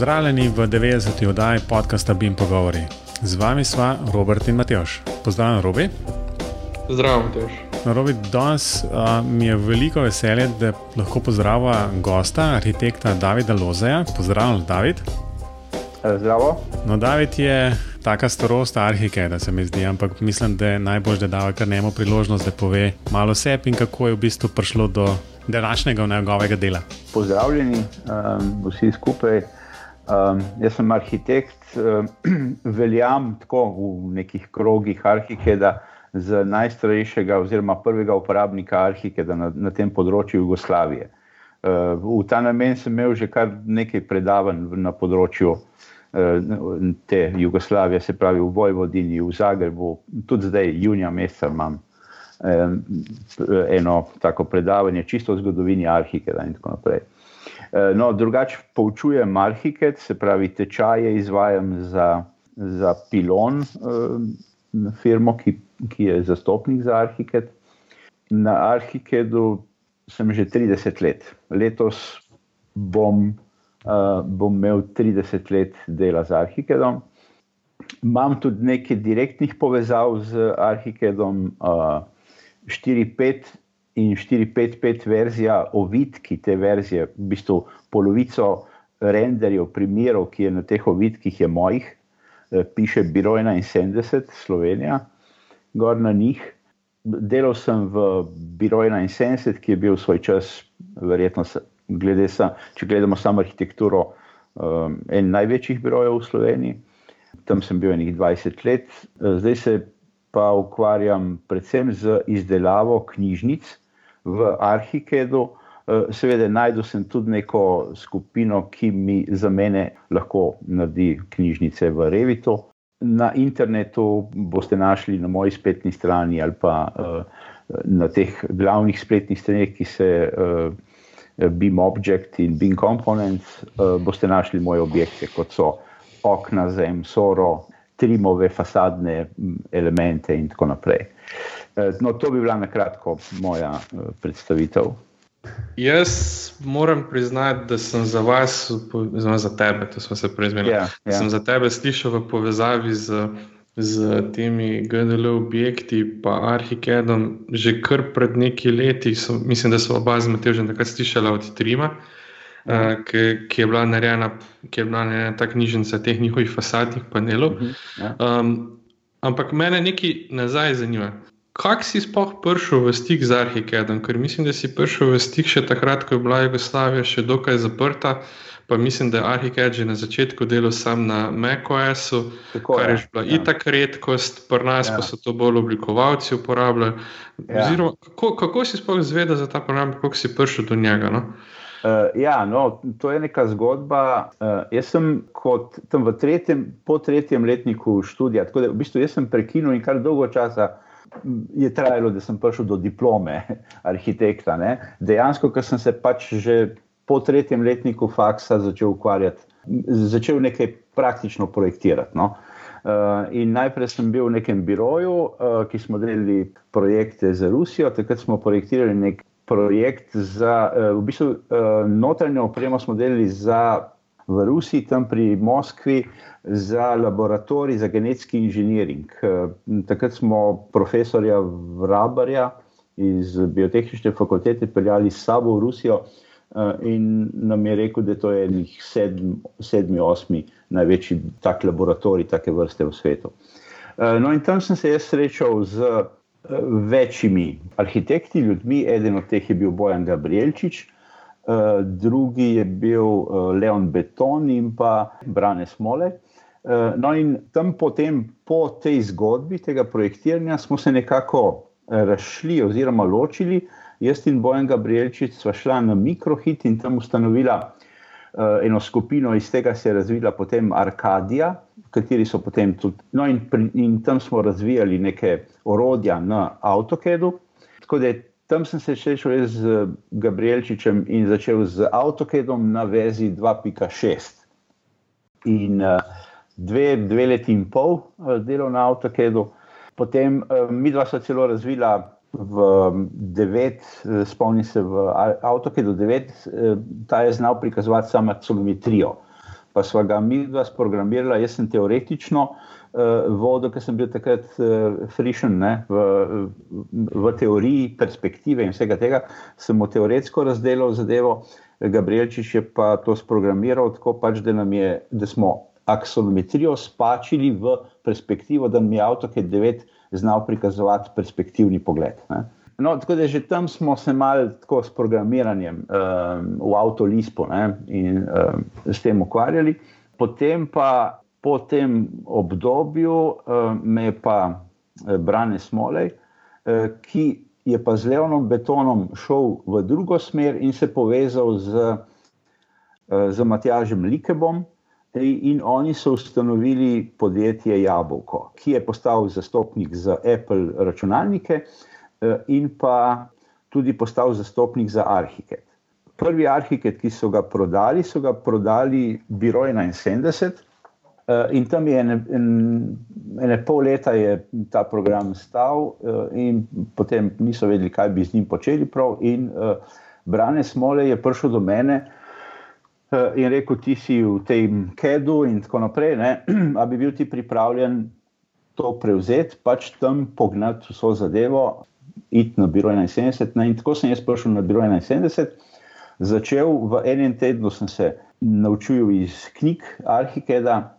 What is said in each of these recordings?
Pozdravljeni v 90. oddaji podcasta Bim Pogovori. Z vami sva Robert in Matjoš. Pozdravljen, Robi. Zdravo, Matjoš. Robi, danes uh, mi je veliko veselje, da lahko pozdravlja gosta, arhitekta Davida Lozeja. Pozdravljen, David. Zdravo. No, David je taka starost arhike, da se mi zdi, ampak mislim, da je najbolj, da da kar njemu priložnost, da pove malo sebi in kako je v bistvu prišlo do današnjega njegovega dela. Pozdravljeni um, vsi skupaj. Um, jaz sem arhitekt, um, veljam tako v nekih krogih arhike, da z najstarejšega oziroma prvega uporabnika arhike na, na tem področju Jugoslavije. Uh, v ta namen sem imel že kar nekaj predavanj na področju uh, te Jugoslavije, se pravi v Vojvodini, v Zagrebu, tudi zdaj, junija meseca imam eno tako predavanje, čisto o zgodovini arhike in tako naprej. No, drugače poučujem arhiket, se pravi, tečaje izvajam za, za pilon, firmo, ki, ki je zastopnik za arhiket. Na arhikedu sem že 30 let. Letos bom, bom imel 30 let dela z arhikedom. Imam tudi nekaj direktnih povezav z arhikedom. 4.5 in 4.5.5 verzija, ovidki te verzije, v bistvu polovico renderjev, primerov, ki je na teh ovidkih, je mojih, eh, piše Biro 71, Slovenija, gor na njih. Delal sem v Biro 71, ki je bil svoj čas, verjetno, glede sa, če gledamo samo arhitekturo, um, en največjih birojev v Sloveniji. Tam sem bil enih 20 let, eh, zdaj se pa ukvarjam predvsem z izdelavo knjižnic v Arhikedu. Eh, seveda, najdel sem tudi neko skupino, ki mi za mene lahko naredi knjižnice v Revitu. Na internetu boste našli na moji spletni strani ali pa uh, na teh glavnih spletnih straneh, ki se uh, Beam Object in Beam Components, uh, boste našli moje objekte, kot so okna, zem, soro, trimove, fasadne elemente in tako naprej. Eh, no, to bi bila na kratko moja eh, predstavitev. Jaz moram priznati, da sem za vas, oziroma za tebe, to smo se prezmeli. Yeah, ja, yeah. Ja. Sem za tebe slišal v povezavi z, z temi GDL objekti, pa Arhikedom, že kar pred nekaj leti. So, mislim, da so oba z Matežem takrat slišala od Trima. Uh, uh, ki, ki je bila narejena, ki je bila narejena ta knjižnica teh njihovih fasadnih panelov. Um, ampak mene nekaj nazaj zanima. Kako si sploh prišel v stik z Arhikedom? Ker mislim, da si prišel v stik še takrat, ko je bila Jugoslavija še dokaj zaprta. Pa mislim, da je Arhiked že na začetku delal sam na MacOS-u, kar je bila ja. itak redkost, pri nas ja. pa so to bolj oblikovalci uporabljali. Ja. Oziroma, kako, kako si sploh zvedel za ta program, kako si prišel do njega? No? Uh, ja, no, to je neka zgodba. Uh, jaz sem kot tam v tretjem, po tretjem letniku študija, tako da v bistvu sem prekinil in kar dolgo časa je trajalo, da sem prišel do diplome arhitekta. Ne. Dejansko, ker sem se pač že po tretjem letniku faksa začel ukvarjati, začel nekaj praktično projektirati. No. Uh, najprej sem bil v nekem biroju, uh, ki smo delali projekte za Rusijo, takrat smo projektirali nek projekt za uh, v bistvu, uh, notranjo opremo, smo delali za, v Rusiji, tam pri Moskvi, za laboratorij za genetski inženiring. Uh, takrat smo profesorja Vrabarja iz biotehnične fakultete peljali s sabo v Rusijo. Uh, in nam je rekel, da to je to sedmi, sedmi, osmi največji tak laboratorij, take vrste v svetu. Uh, no, in tam sem se jaz srečal z večjimi arhitekti, ljudmi. Eden od teh je bil Bojan Gabrielčič, eh, drugi je bil eh, Leon Beton in pa Brane Smole. Eh, no, in tam potem, po tej zgodbi tega projektiranja, smo se nekako razšli oziroma ločili. Jaz in Bojan Gabrielčič sva šla na Mikrohit in tam ustanovila eno skupino, iz tega se je razvila potem Arkadija kateri so potem tudi. No, in, in tam smo razvijali neke orodja na AutoCAD-u. Tako da tam sem se srečal z Gabrielčičem in začel z AutoCAD-om na vezi 2.6. In uh, dve, dve leti in pol uh, delal na AutoCAD-u, potem uh, mi dva sva celo razvila. V devet, spomnim se, v AutoCAD-u 9, ta je znal prikazovati samo aksonometrijo. Pa sva ga mi dva sprogramirala, jaz sem teoretično uh, vodil, ker sem bil takrat uh, frišen ne, v, v teoriji, perspektive in vsega tega, sem mu teoretsko razdelil zadevo, Gabrielčič je pa to sprogramiral tako, pač, da, je, da smo aksolometrijo spačili v perspektivo, da mi je AutoCAD 9 znal prikazovati perspektivni pogled. Ne. No, tako da že tam smo se malo tako s programiranjem um, v avtolispu in um, s tem ukvarjali. Potem pa po tem obdobju um, me je pa eh, Brane Smolej, uh, ki je pa z Leonom Betonom šel v drugo smer in se povezal z, uh, z Matjažem Likebom. In oni so ustanovili podjetje Jabolko, ki je postal zastopnik za Apple računalnike. Eh, in pa tudi postal zastopnik za Arhiket. Prvi Arhiket, ki so ga prodali, so ga prodali Biro 71 eh, in tam je ene, ene pol leta je ta program stal eh, in potem niso vedeli, kaj bi z njim počeli prav in Brane Smole je prišel do mene in rekel, ti si v tem kedu in tako naprej, ne? a bi bil ti pripravljen to prevzeti, pač tam pognati vso zadevo, iti na Biro 71. Ne? In tako sem jaz prišel na Biro 71. Začel v enem tednu, sem se naučil iz knjig Arhikeda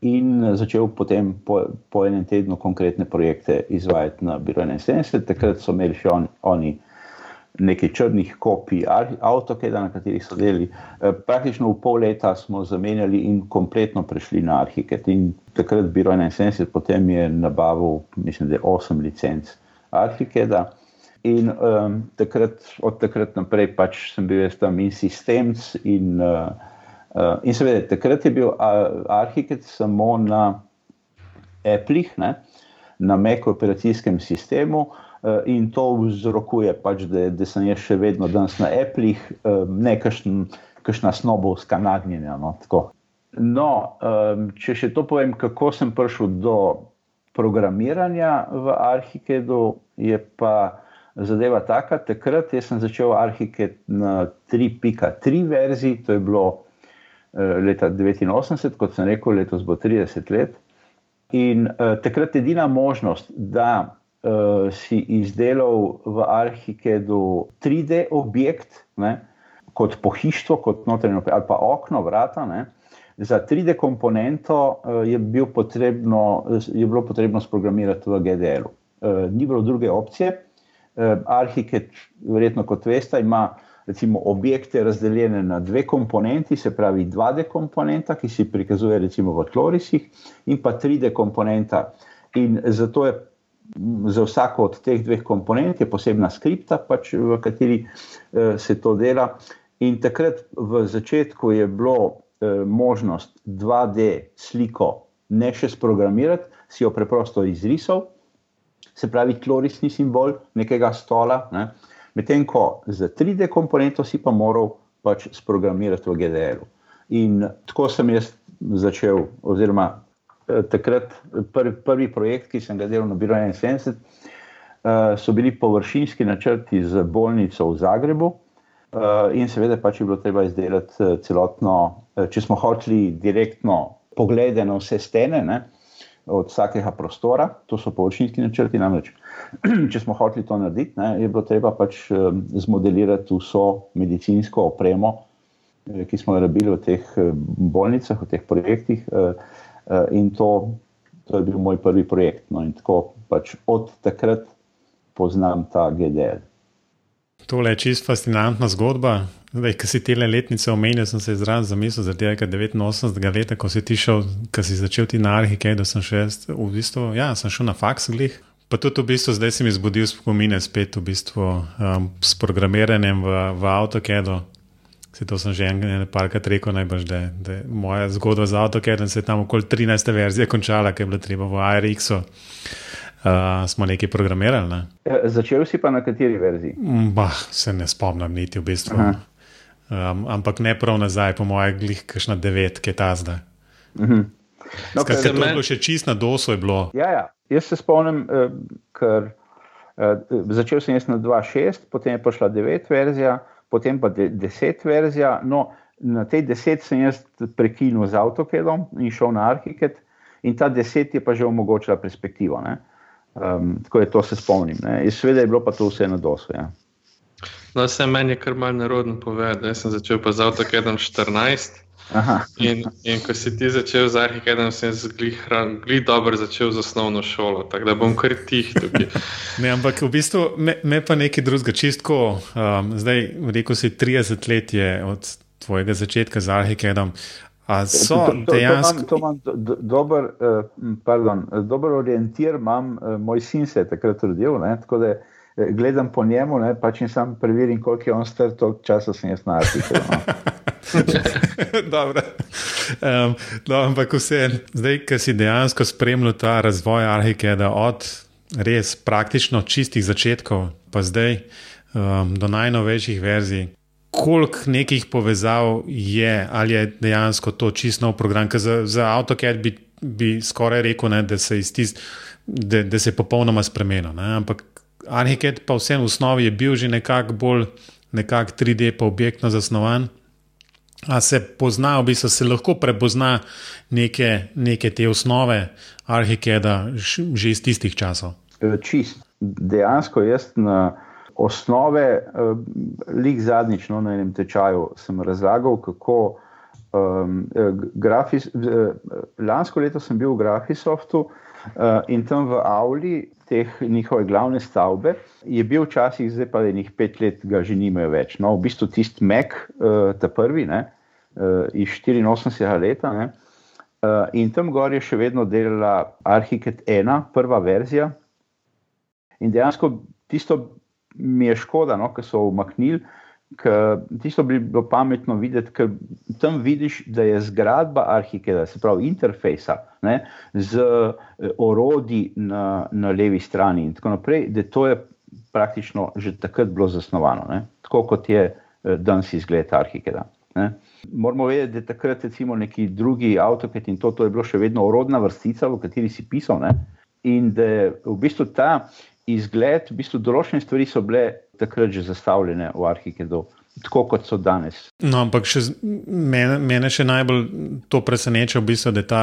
in začel potem po, po enem tednu konkretne projekte izvajati na Biro 71. Takrat so imeli še on, oni nekaj črnih kopij AutoCAD-a, na katerih so delali. E, praktično v pol leta smo zamenjali in kompletno prešli na Arhiked. In takrat Biro 71 potem je nabavil, mislim, da je 8 licenc. Arhikeda. In um, takrat, od takrat naprej pač sem bil tam in sistemc. In, uh, uh, in seveda, takrat je bil Arhiked samo na Apple, na Mac operacijskem sistemu. Uh, in to vzrokuje, pač, da, da sem jaz še vedno danes na Apple, uh, ne kakšna snobovska nagnjenja. No, no če še to povem, kako sem prišel do programiranja v Arhikedu je pa zadeva taka. Takrat sem začel Arhiked na 3.3 verziji, to je bilo uh, leta 89, kot sem rekel, letos bo 30 let. In uh, takrat je edina možnost, da uh, si izdelal v Arhikedu 3D objekt, ne, kot pohištvo, kot notranje ali pa okno, vrata. Ne, Za 3D komponento eh, je, bil potrebno, je bilo potrebno sprogramirati v GDL-u. Eh, ni bilo druge opcije. Eh, Arhiket, verjetno kot veste, ima recimo, objekte razdeljene na dve komponenti, se pravi 2D komponenta, ki se prikazuje recimo v tlorisih, in pa 3D komponenta. In zato je za vsako od teh dveh komponent posebna skripta, pač, v kateri se to dela. In takrat v začetku je bilo Eh, možnost 2D sliko ne še sprogramirati, si jo preprosto izrisal, se pravi, tlorisni simbol nekega stola. Ne? Medtem ko za 3D komponento si pa moral pač sprogramirati v GDL-u. In tako sem jaz začel, oziroma eh, takrat prvi, prvi projekt, ki sem ga delal na Biro 71, eh, so bili površinski načrti z bolnico v Zagrebu. Uh, in seveda pač je bilo treba izdelati uh, celotno, uh, če smo hoteli direktno poglede na vse stene, ne, od vsakega prostora, to so površinski načrti. Namreč, če smo hoteli to narediti, ne, je bilo treba pač um, zmodelirati vso medicinsko opremo, uh, ki smo jo rabili v teh uh, bolnicah, v teh projektih. Uh, in to, to je bil moj prvi projekt. No, in tako pač od takrat poznam ta GDL. Tole je čisto fascinantna zgodba. Zdaj, ko si te letnice omenil, sem se izrazil za misel, da je 89. leta, ko si, šel, ko si začel ti na arhike, da sem še jaz, v bistvu, ja, sem šel na faks glih. Pa tudi v bistvu zdaj si mi zbudil spomine spet v bistvu um, s programiranjem v, v AutoCAD-u. Se to sem že nekajkrat rekel, najbrž, da, da je moja zgodba z AutoCAD-om se je tam okoli 13. verzije končala, ker je bilo treba v ARX-u uh, smo nekaj programirali. Ne? Ja, začel si pa na kateri verziji? Mm, bah, se ne spomnim, niti v bistvu. Um, ampak ne prav nazaj, po mojem, glih, kakšna devet, ki je ta zdaj. Uh -huh. no, Skrat, to je bilo še čist na dosu. Ja, ja. Jaz se spomnim, uh, ker uh, začel sem na 2.6, potem je prišla 9 verzija, potem pa 10 verzija. No, na tej deset sem jaz prekinil z avtokedom in šel na Arhiket, in ta deset je pa že omogočila perspektivo. Um, tako je to se spomnim. Sveda je bilo pa to vse na dosu. Ja. No, vse meni je kar malce nerodno povedati. Jaz sem začel pa z avtokedom 14. In, in ko si ti začel z arhitektom, sem zelo dobro začel z osnovno šolo, tako da bom kar tih tukaj. ne, ampak v bistvu me, me pa nekaj drugega, čistko. Um, zdaj, rekel si, 30 let je od tvojega začetka z arhitektom. So dejansko. To imam dober, uh, pardon, dober orientir, imam, uh, moj sin se je takrat rodil, ne, tako da uh, gledam po njemu, ne, pač in sam preverim, koliko je on star, toliko časa sem jaz na arhitektu. No. Dobro. Um, no, ampak vse, zdaj, ki si dejansko spremljal ta razvoj Arhikeda od res praktično čistih začetkov, pa zdaj um, do najnovejših verzij, koliko nekih povezav je, ali je dejansko to čisto nov program, ker za, za AutoCAD bi, bi skoraj rekel, ne, da, se tis, da, da se je popolnoma spremenil. Ne, ampak Arhiked pa vseeno v osnovi je bil že nekako bolj nekak 3D pa objektno zasnovan. A se pozna, v bistvu se lahko prepozna neke, neke te osnove arhikeda že iz tistih časov. Čist. Dejansko jaz na osnove, e, lik zadnjič no, na enem tečaju, sem razlagal, kako um, grafis, lansko leto sem bil v Grafisoftu in tam v Avli teh njihove glavne stavbe, je bil včasih, zdaj pa je njih pet let, ga že nimajo več. No, v bistvu tisti Mek, uh, ta prvi, ne, uh, iz 84 leta. Ne, in tam gor je še vedno delala Arhitekt 1, prva verzija. In dejansko tisto mi je škoda, no, ker so umaknili. Tisto bi bilo pametno videti, ker tam vidiš, da je zgradba arhitekta, se pravi interfejsa, ne, z eh, orodji na, na levi strani in tako naprej, da to je praktično že takrat bilo zasnovano, ne, tako kot je eh, danes izgled arhitekta. Moramo vedeti, da je takrat recimo neki drugi avtoket in to, to je bilo še vedno orodna vrstica, v kateri si pisal. Ne, in da je v bistvu ta izgled, v bistvu določene stvari so bile takrat že zastavljene v arhitektu, tako kot so danes. No, ampak še, mene, mene še najbolj to preseneča, v bistvu, da ta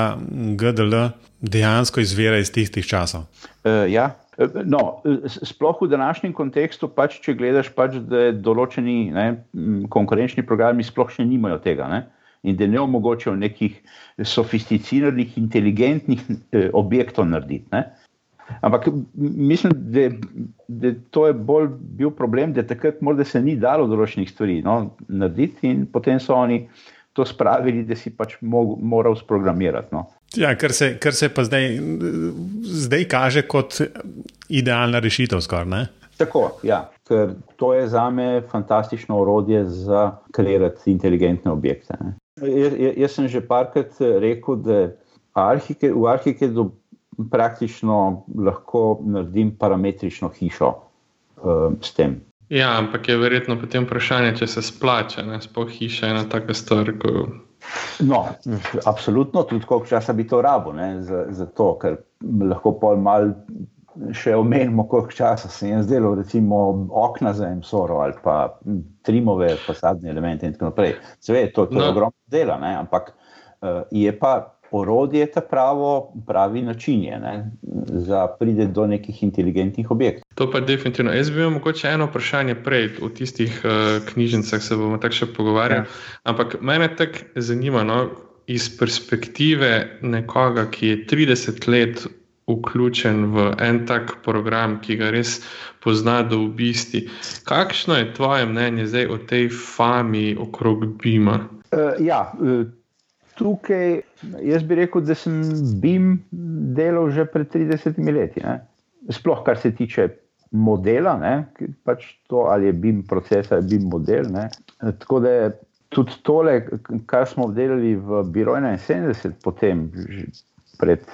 GDL dejansko izvira iz tistih časov. Uh, ja. E, no, sploh v današnjem kontekstu, pač, če gledaš, pač, da določeni ne, konkurenčni programi sploh še nimajo tega ne, in da ne omogočajo nekih sofisticiranih, inteligentnih eh, objektov narediti. Ne. Ampak mislim, da, da to je bolj bil problem, da takrat morda se ni dalo določenih stvari no, narediti, in potem so oni to spravili, da si pač mog, moral sprogramirati. No. Ja, kar se, kar se pa zdaj, zdaj kaže kot idealna rešitev. Skor, Tako, ja, ker to je za me fantastično orodje za kreirati inteligentne objekte. Jaz, jaz sem že parkrat rekel, da arhike, v arhitektu praktično lahko naredim parametrično hišo uh, s tem. Ja, ampak je verjetno potem vprašanje, če se splača, sploh hiša je ena taka stvar. Ko... No, absolutno, tudi koliko časa bi to rabo, ne, za, za to, ker lahko pol mal še omenimo, koliko časa se je zdelo, recimo okna za emsoro ali pa trimove fasadne elemente in tako naprej. Sve, to, to no. je ogromno dela, ne, ampak uh, je pa orodje ta pravo, pravi način, je, ne, za pride do nekih inteligentnih objektov. To pa definitivno. Jaz bi imel mogoče eno vprašanje prej, v tistih uh, knjižnicah se bomo tako še pogovarjali. Ja. Ampak mene tako zanima, no, iz perspektive nekoga, ki je 30 let. Vključen v en tak program, ki ga res pozna do obisti. Kakšno je tvoje mnenje zdaj o tej fami okrog Bima? Uh, ja, uh, tukaj, jaz bi rekel, da sem BIM delal že pred 30 leti. Ne? Sploh kar se tiče modela, pač to, ali je BIM proces ali BIM model. Ne? Tako da tudi tole, kar smo delali v Biroju 71, potem pred.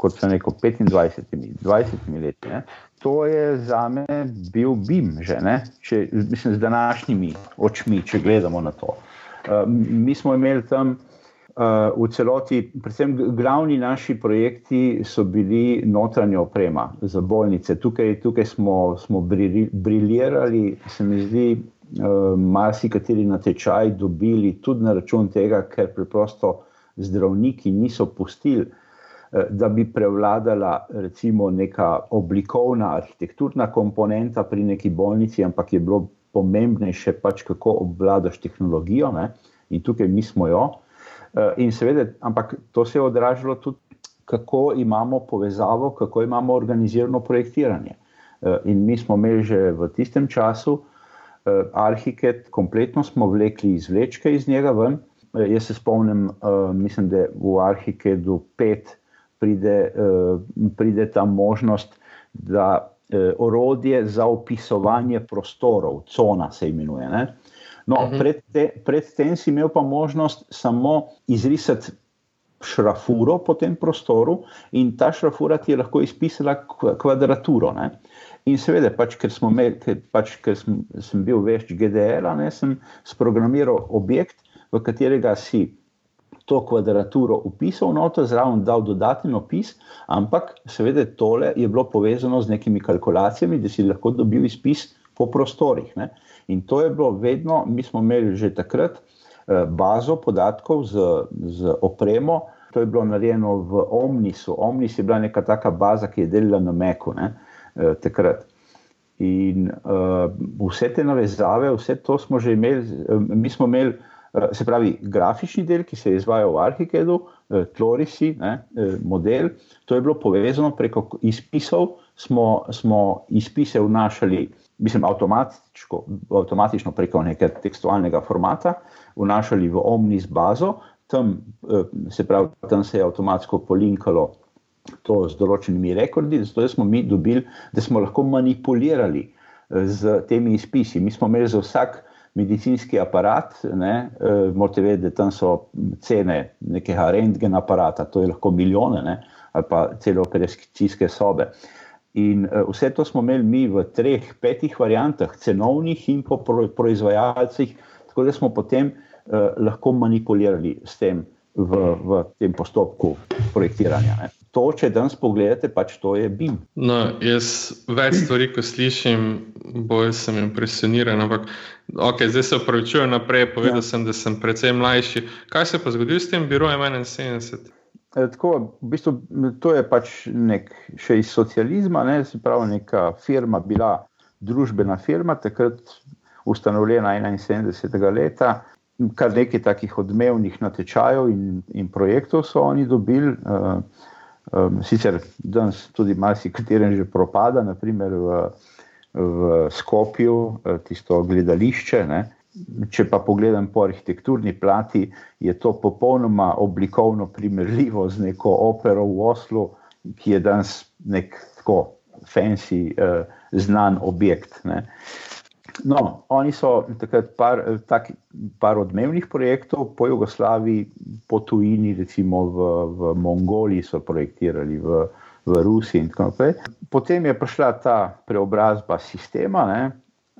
Kot sem rekel, 25, 20 leti. Ne? To je za me bil BIM, že, če, mislim, z današnjimi očmi, če gledamo na to. Uh, mi smo imeli tam v celoti, predvsem glavni naši projekti so bili notranja oprema za bolnice. Tukaj, tukaj smo, smo briljirali, se mi zdi, marsikateri natečaj dobili tudi na račun tega, ker preprosto zdravniki niso pustili, da bi prevladala recimo neka oblikovna arhitekturna komponenta pri neki bolnici, ampak je bilo pomembnejše pač kako obvladaš tehnologijo ne? in tukaj mi smo jo. In seveda, ampak to se je odražalo tudi, kako imamo povezavo, kako imamo organizirano projektiranje. In mi smo imeli že v tistem času, uh, Arhiket, kompletno smo vlekli izvlečke iz njega ven. Jaz se spomnim, mislim, da v Arhiketu 5 pride, pride ta možnost, da orodje za opisovanje prostorov, cona se imenuje. Ne? No, uh mhm. -huh. pred, te, pred tem si imel pa možnost samo izrisati šrafuro po tem prostoru, in ta šrafura ti je lahko izpisala kvadraturo. Ne? In seveda, pač, ker, imeli, ker, pač, ker sem, sem bil vešč GDL, sem sprogramiral objekt, v katerega si to kvadraturo upisal, noto zraven dal dodaten opis, ampak seveda tole je bilo povezano z nekimi kalkulacijami, da si lahko dobil izpis po prostorih. Ne. In to je bilo vedno, mi smo imeli že takrat eh, bazo podatkov z, z opremo, to je bilo narejeno v Omnisu. Omnis je bila neka taka baza, ki je delila na Meku. Ne. Eh, takrat. In uh, vse te navezave, vse to smo že imeli, mi smo imeli, uh, se pravi, grafični del, ki se je izvajal v Arhikedu, uh, Tlorisi, ne, uh, model, to je bilo povezano preko izpisov, smo, smo izpise vnašali, mislim, avtomatično, avtomatično preko nekega tekstualnega formata, vnašali v Omnis bazo, tam, uh, se pravi, tam se je avtomatsko polinkalo to z določenimi rekordi, zato smo mi dobili, da smo lahko manipulirali z eh, temi izpisi. Mi smo imeli za vsak medicinski aparat, ne, eh, morate vedeti, da tam so cene nekega rentgen aparata, to je lahko milijone, ne, ali pa celo operacijske sobe. In uh, vse to smo imeli mi v treh, petih variantah, cenovnih in po proizvajalcih, tako da smo potem uh, lahko manipulirali s tem v, v tem postopku projektiranja. Ne to, če danes pogledate, pač to je BIM. No, jaz več stvari, ko slišim, bolj sem impresioniran. Ampak, ok, zdaj se upravičujem naprej, povedal ja. sem, da sem precej mlajši. Kaj se je pa zgodilo s tem birojem 71? E, tako, v bistvu, to je pač nek, še iz socializma, ne, se pravi, neka firma, bila družbena firma, takrat ustanovljena 71. leta. Kar nekaj takih odmevnih natečajev in, in projektov so oni dobili. Uh, Um, sicer danes tudi marsikateri že propada, naprimer v, v Skopju, eh, tisto gledališče. Ne. Če pa pogledam po arhitekturni plati, je to popolnoma oblikovno primerljivo z neko opero v Oslu, ki je danes nek tako fancy, uh, znan objekt. Ne. No, oni so takrat par, tak, par odmevnih projektov po Jugoslaviji, po tujini, recimo v, v Mongoliji, so projektirali v, v Rusiji in tako naprej. Potem je prišla ta preobrazba sistema ne,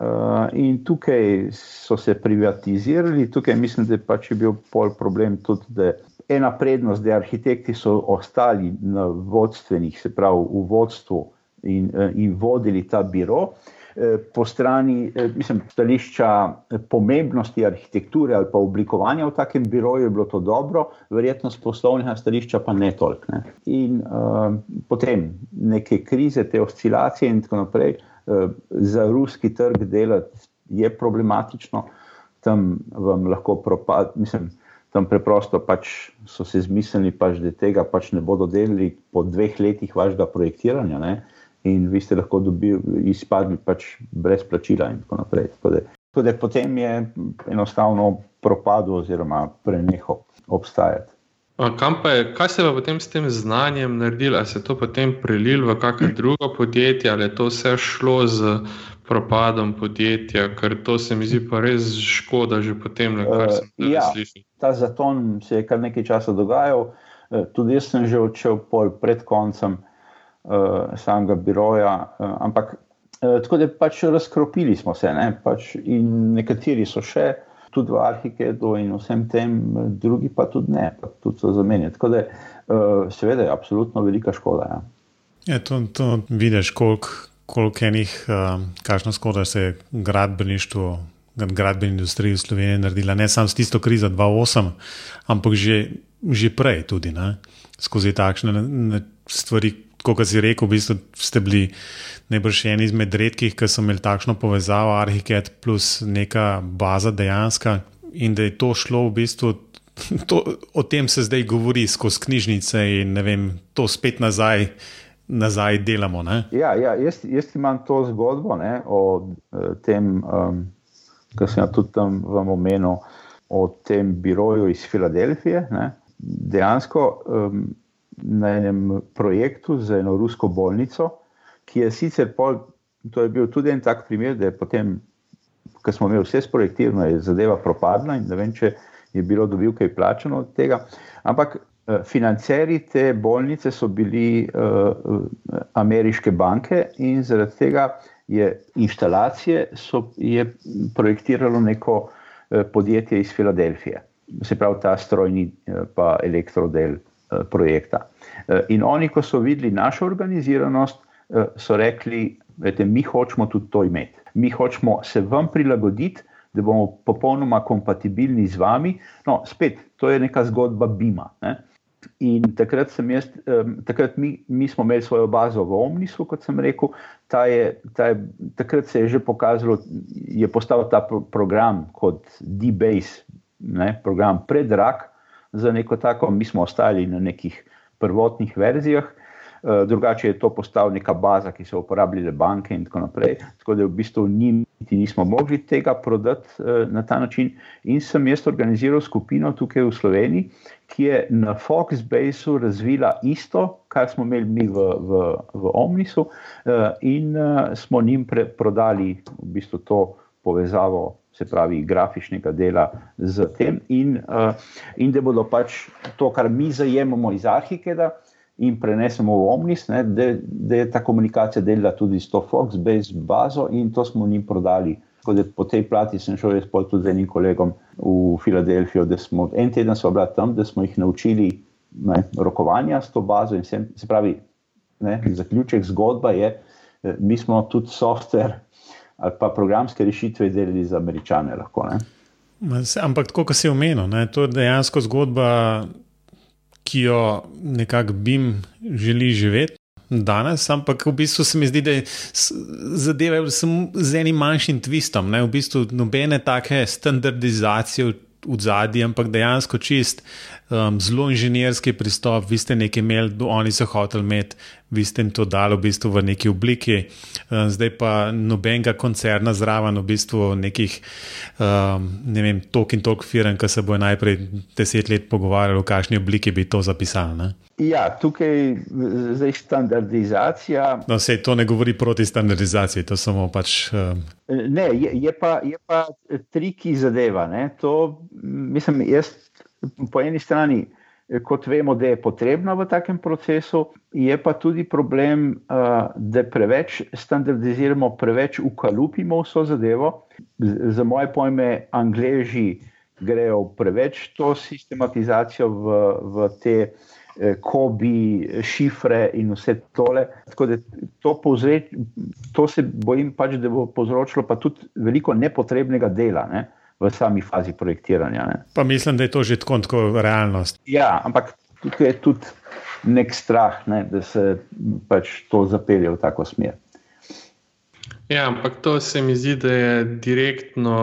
uh, in tukaj so se privatizirali. Tukaj mislim, da pač je bil pol problem tudi, da ena prednost, da arhitekti so ostali na vodstvenih, se pravi v vodstvu in, in vodili ta biro. Eh, po strani, eh, mislim, stališča eh, pomembnosti arhitekture ali pa oblikovanja v takem biroju je bilo to dobro, verjetno z poslovnega stališča pa ne toliko. Ne. In uh, potem neke krize, te oscilacije in tako naprej, uh, za ruski trg delati je problematično, tam vam lahko propad, mislim. Tam preprosto pač so se zmislili, pač, da tega pač ne bodo delali po dveh letih vašega projektiranja. Ne in vi ste lahko dobili, izpadli pač brez plačila, in tako naprej. Tako da, tako da potem je enostavno propadlo, oziroma prenehal obstajati. Je, kaj se je potem s tem znanjem naredilo? Ali se je to potem prelilo v kakšno drugo podjetje, ali je to vse šlo z propadom podjetja, ker to se mi zdi pa res škoda, že potem, kar sem uh, ja, slišal. Ta zaton se je kar nekaj časa dogajal, uh, tudi jaz sem že odšel pred koncem uh, samega biroja. Uh, ampak uh, tako da pač razkropili smo se, ne, pač in nekateri so še. Tudi v Arhikedu in vsem tem, drugi pa tudi ne, pa tudi so zamenjali. Tako da, uh, seveda, je absolutno velika škoda. Ja. Ja, to, to vidiš, koliko kolik enih, uh, kakšno škoda se je gradbeništvo gradbeni industriji v Sloveniji naredila, ne samo s tisto krizo 2008, ampak že, že prej tudi ne? skozi takšne stvari. Kot si rekel, v bistvu ste bili najbrž eni izmed redkih, ki so imeli takšno povezavo, Arhiket plus neka baza dejanska, in da je to šlo v bistvu. To, o tem se zdaj govori skozi knjižnice, in vem, to spet nazaj, nazaj delamo. Ja, ja, jaz, jaz imam to zgodbo ne, o eh, tem, um, kar sem tudi tam vam omenil, o tem biroju iz Filadelfije. Ne. Dejansko um, na enem projektu za eno rusko bolnico, ki je sicer pol, to je bil tudi en tak primer, da je potem, ko smo imeli vse sprojektirano, je zadeva propadla in ne vem, če je bilo dobil kaj plačano od tega. Ampak eh, financeri te bolnice so bili uh, ameriške banke in zaradi tega je inštalacije so, je projektiralo neko uh, podjetje iz Filadelfije, se pravi ta strojni uh, pa elektrodel uh, projekta. Uh, in oni, ko so videli našo organiziranost, so rekli, da mi hočemo tudi to imeti. Mi hočemo se vam prilagoditi, da bomo popolnoma kompatibilni z vami. No, spet, to je neka zgodba Bima. Ne? In takrat, jaz, takrat mi, mi smo imeli svojo bazo v Omnisu, kot sem rekel. Ta je, ta je, takrat se je že pokazalo, da je postal ta pro, program kot D-Base, program predrag za neko tako. Mi smo ostali na nekih prvotnih verzijah. Eh, drugače je to postala neka baza, ki so uporabljale banke in tako naprej. Tako da v bistvu njim nismo mogli tega prodati eh, na ta način. In sem jaz organiziral skupino tukaj v Sloveniji, ki je na Foxbaseu razvila isto, kar smo imeli mi v, v, v Omnisu, eh, in smo njim prodali v bistvu to povezavo. Se pravi, grafičnega dela z tem, in, uh, in da bodo pač to, kar mi zajemamo iz Arhikeda, uh, in prenesemo v Omnis, ne, da, da je ta komunikacija delala tudi s to Fox-based bazo in to smo njim prodali. Po tej plati sem šel jaz tudi z enim kolegom v Filadelfijo, da smo en teden bila tam, da smo jih naučili ne, rokovanja s to bazo. Sem, se pravi, ne, zaključek zgodba je, eh, mi smo tudi softver ali pa programske rešitve delili za američane. Lahko, Ampak, kot si omenil, ne, to je dejansko zgodba ki jo nekako BIM želi živeti. Danes, ampak v bistvu se mi zdi, da je zadeva z enim manjšim twistom, ne v bistvu nobene take standardizacije v zadnji, ampak dejansko čist um, zelo inženirski pristop. Vi ste nekaj imeli, oni so hoteli imeti, vi ste jim to dali v, bistvu v neki obliki, um, zdaj pa nobenega koncerna zraven, v bistvu nekih, um, ne vem, tok in tok firm, ki se bojo najprej deset let pogovarjali, v kakšni obliki bi to zapisali. Ne? Ja, tukaj je standardizacija. No, se to ne govori proti standardizaciji, to samo pač. Um... Ne, je, je, pa, je pa triki zadeva. To, mislim, jaz po eni strani, eh, kot vemo, da je potrebna v takem procesu, je pa tudi problem, eh, da preveč standardiziramo, preveč ukalupimo vso zadevo. Za moje pojme, angleži grejo preveč to sistematizacijo v, v te. Eh, Kobi, šifre in vse tole. Tako da to, povzre, to se bojim, pač, da bo povzročilo pa tudi veliko nepotrebnega dela. Ne? Uh, v sami fazi projektiranja. Ne. Pa mislim, da je to že tako, tako realnost. Ja, ampak tukaj je tudi nek strah, ne, da se pač to zapelje v tako smer. Ja, ampak to se mi zdi, da je direktno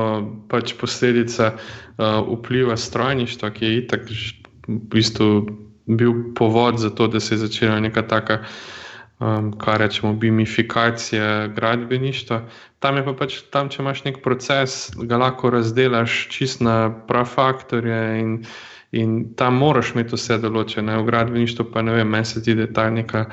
pač posledica uh, vpliva strojništva, ki je itak v bistvu bil povod za to, da se je začela neka taka, um, kar rečemo, bimifikacija gradbeništva. Tam je pa pač, tam, če imaš nek proces, ga lahko razdelaš čist na prav faktorje in, in tam moraš imeti vse določene. V gradbeništvu pa ne vem, meni se zdi, da je ta neka,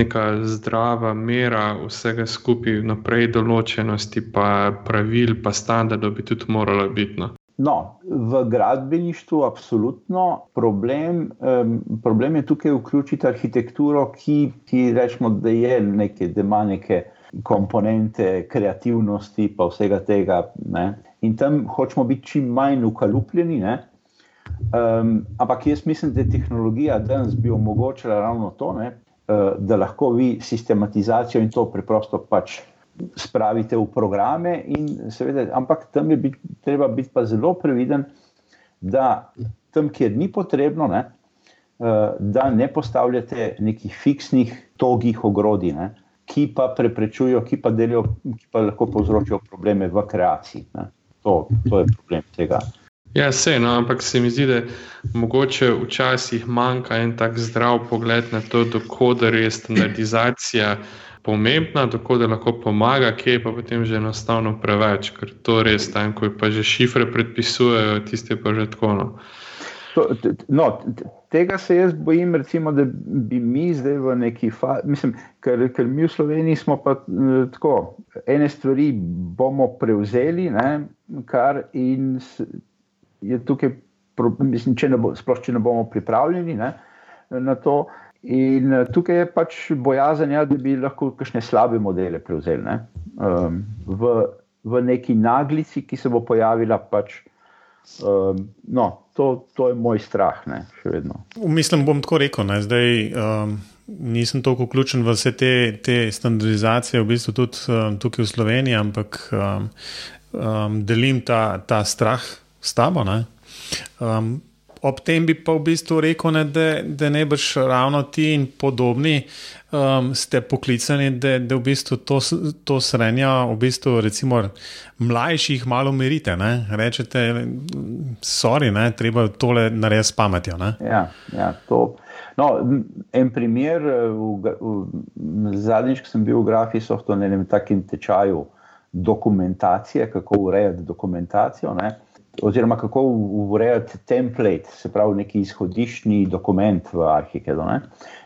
neka zdrava mera vsega skupaj naprej določenosti, pa pravil, pa standardov bi tudi morala biti. No. No, v gradbeništvu absolutno problem. Um, problem je tukaj vključiti arhitekturo, ki, ki rečemo, da je nekaj, da ima neke komponente kreativnosti, pa vsega tega. Ne? In tam hočemo biti čim manj ukalupljeni. Um, ampak jaz mislim, da je tehnologija danes bi omogočila ravno to, uh, da lahko vi sistematizacijo in to preprosto pač spravite v programe. Seveda, ampak tam je bit, treba biti pa zelo previden, da tam, kjer ni potrebno, ne, uh, da ne postavljate nekih fiksnih, togih ogrodij, ne, ki pa preprečujejo, ki pa delijo, ki pa lahko povzročijo probleme v kreaciji. To, to je problem tega. Ja, vse, no, ampak se mi zdi, da mogoče včasih manjka en tak zdrav pogled na to, dokler je standardizacija pomembna, tako da lahko pomaga, kje pa potem že enostavno preveč, ker to res tam, ko pa že šifre predpisujejo, tiste pa že tako. No. To, no, tega se jaz bojim, recimo, da bi mi zdaj v neki fazi, mislim, ker, ker mi v Sloveniji smo pa tako, ene stvari bomo prevzeli, ne, kar in je tukaj, mislim, če ne, bo, sploh, če ne bomo pripravljeni ne, na to. In eh, tukaj je pač bojazen, ja, da bi lahko kakšne slabe modele prevzeli ne? um, v, v neki naglici, ki se bo pojavila. Pač, um, no, to, to je moj strah, ne? še vedno. Mislim, bom tako rekel. Ne? Zdaj um, nisem toliko vključen v vse te, te standardizacije, v bistvu tudi um, tukaj v Sloveniji, ampak um, um, delim ta, ta strah s tabo. Um, ob tem bi pa v bistvu rekel, ne, da, da ne boš ravno ti in podobni um, ste poklicani, da, da v bistvu to, to srenja, v bistvu recimo mlajših malo merite. Ne? Rečete, sorry, ne, treba tole narediti s pametjo. Ja, ja, to. No, en primer, v, v, zadnjič, ko sem bil v Grafiji, so to na enem takem tečaju dokumentacije, kako urejati dokumentacijo. Ne? Oziroma kako urejati template, se pravi, neki izhodiščni dokument v Arhikedu. Ne?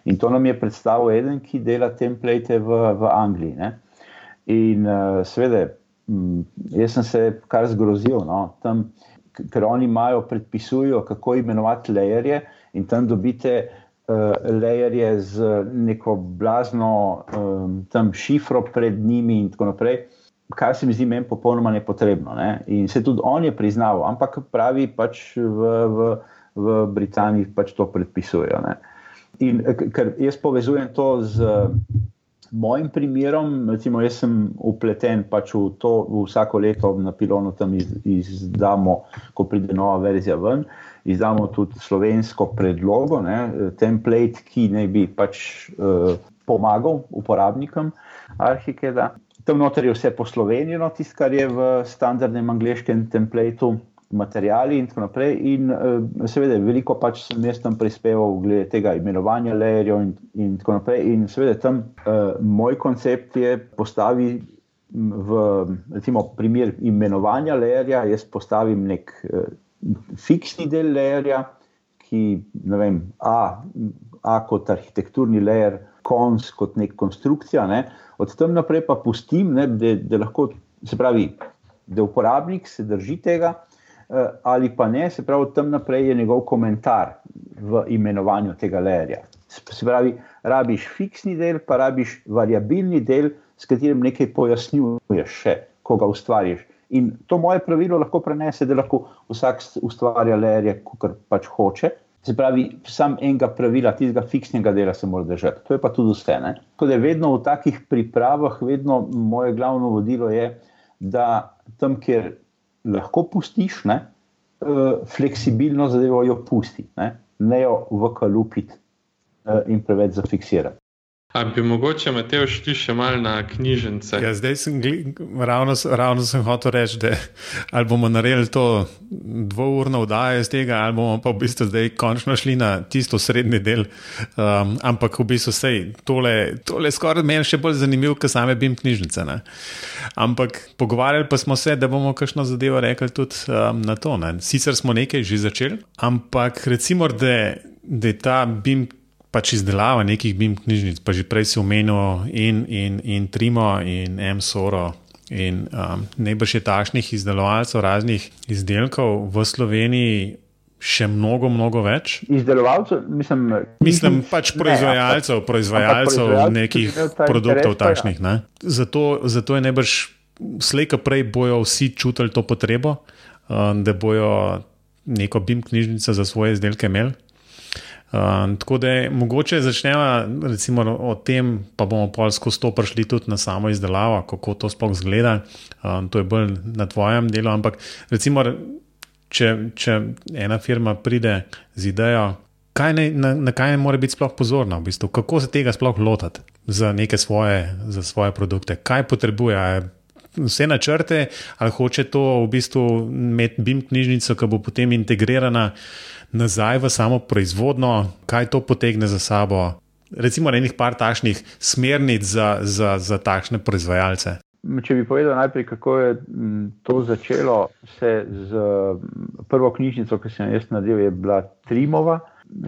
In to nam je predstavil eden, ki dela template v, v Angliji. Ne? In uh, seveda, jaz sem se kar zgrozil, no? tam, ker oni imajo, predpisujo, kako imenovati lejerje, in tam dobite uh, lejerje z neko blazno um, šifro pred njimi, in tako naprej kar se mi zdi meni popolnoma nepotrebno. Ne? In se tudi on je priznal, ampak pravi, pač v, v, v Britaniji pač to predpisujejo. Ne? In ker jaz povezujem to z mojim primerom, recimo, jaz sem upleten pač v to, v vsako leto na pilonu tam iz, izdamo, ko pride nova verzija ven. Izdamo tudi slovensko predlogo, ne, template, ki naj bi pač uh, pomagal uporabnikom Arhikeda tam noter je vse poslovenjeno, tisto, kar je v standardnem angliškem templateu, materiali in tako naprej. In uh, seveda, veliko pač sem jaz tam prispeval, glede tega imenovanja layerjev in, in tako naprej. In seveda, tam uh, moj koncept je postavi. V recimo, primer imenovanja layerja, jaz postavim nek uh, fiksni del layerja, ki ne vem, A, A kot arhitekturni layer, kons kot nek konstrukcija, ne, od tam naprej pa pustim, ne, da, da lahko, se pravi, da uporabnik se drži tega, eh, ali pa ne, se pravi, od tam naprej je njegov komentar v imenovanju tega lerja. Se pravi, rabiš fiksni del, pa rabiš variabilni del, s katerim nekaj pojasnjuješ, še, ko ga ustvariš. In to moje pravilo lahko prenese, da lahko vsak ustvarja lerje, kot pač hoče. Se pravi, sam enega pravila, tistega fiksnega dela se mora držati. To je pa tudi vse. Tako da je vedno v takih pripravah, vedno moje glavno vodilo je, da tam, kjer lahko pustiš, ne, eh, fleksibilno zadevo jo pusti, ne, ne jo v kalupit eh, in preveč zafiksirati. A bi mogoče Mateo šli še malo na knjižnice? Ja, zdaj sem ravno, ravno sem hotel reči, da bomo naredili to dvourno vdajo iz tega, ali bomo pa v bistvu zdaj končno šli na tisto srednji del. Um, ampak v bistvu sej, tole, tole je skoraj meni še bolj zanimivo, kot same bim knjižnice. Ne? Ampak pogovarjali pa smo se, da bomo kakšno zadevo rekli tudi um, na to. Ne? Sicer smo nekaj že začeli, ampak recimo, da, da je ta bim knjižnica pač izdelava nekih BIM knjižnic, pa že prej si omenil in, in, in Trimo in MSORO. In um, najbrž je takšnih izdelovalcev raznih izdelkov v Sloveniji še mnogo, mnogo več. Izdelovalcev, mislim, mislim pač proizvajalcev, ne, proizvajalcev proizvajalcev nekih produktov interes, takšnih. Ne? Zato, zato je najbrž slejka prej bojo vsi čutili to potrebo, um, da bojo neko BIM knjižnico za svoje izdelke imeli. Uh, tako da je mogoče začnemo recimo, o tem, pa bomo pol skozi to prišli tudi na samo izdelavo, kako to sploh zgleda. Um, to je bolj na tvojem delu. Ampak recimo, če, če ena firma pride z idejo, ne, na, na kaj mora biti sploh pozorna, v bistvu, kako se tega sploh lotiti za neke svoje, za svoje produkte, kaj potrebuje. Vse načrte, ali hoče to v bistvu imeti BIM knjižnico, ki bo potem integrirana nazaj v samo proizvodno, kaj to potegne za sabo. Recimo, enih par takšnih smernic za, za, za takšne proizvajalce. Če bi povedal najprej, kako je to začelo, se z prvo knjižnico, ki sem jo jaz naredil, je bila Trimova,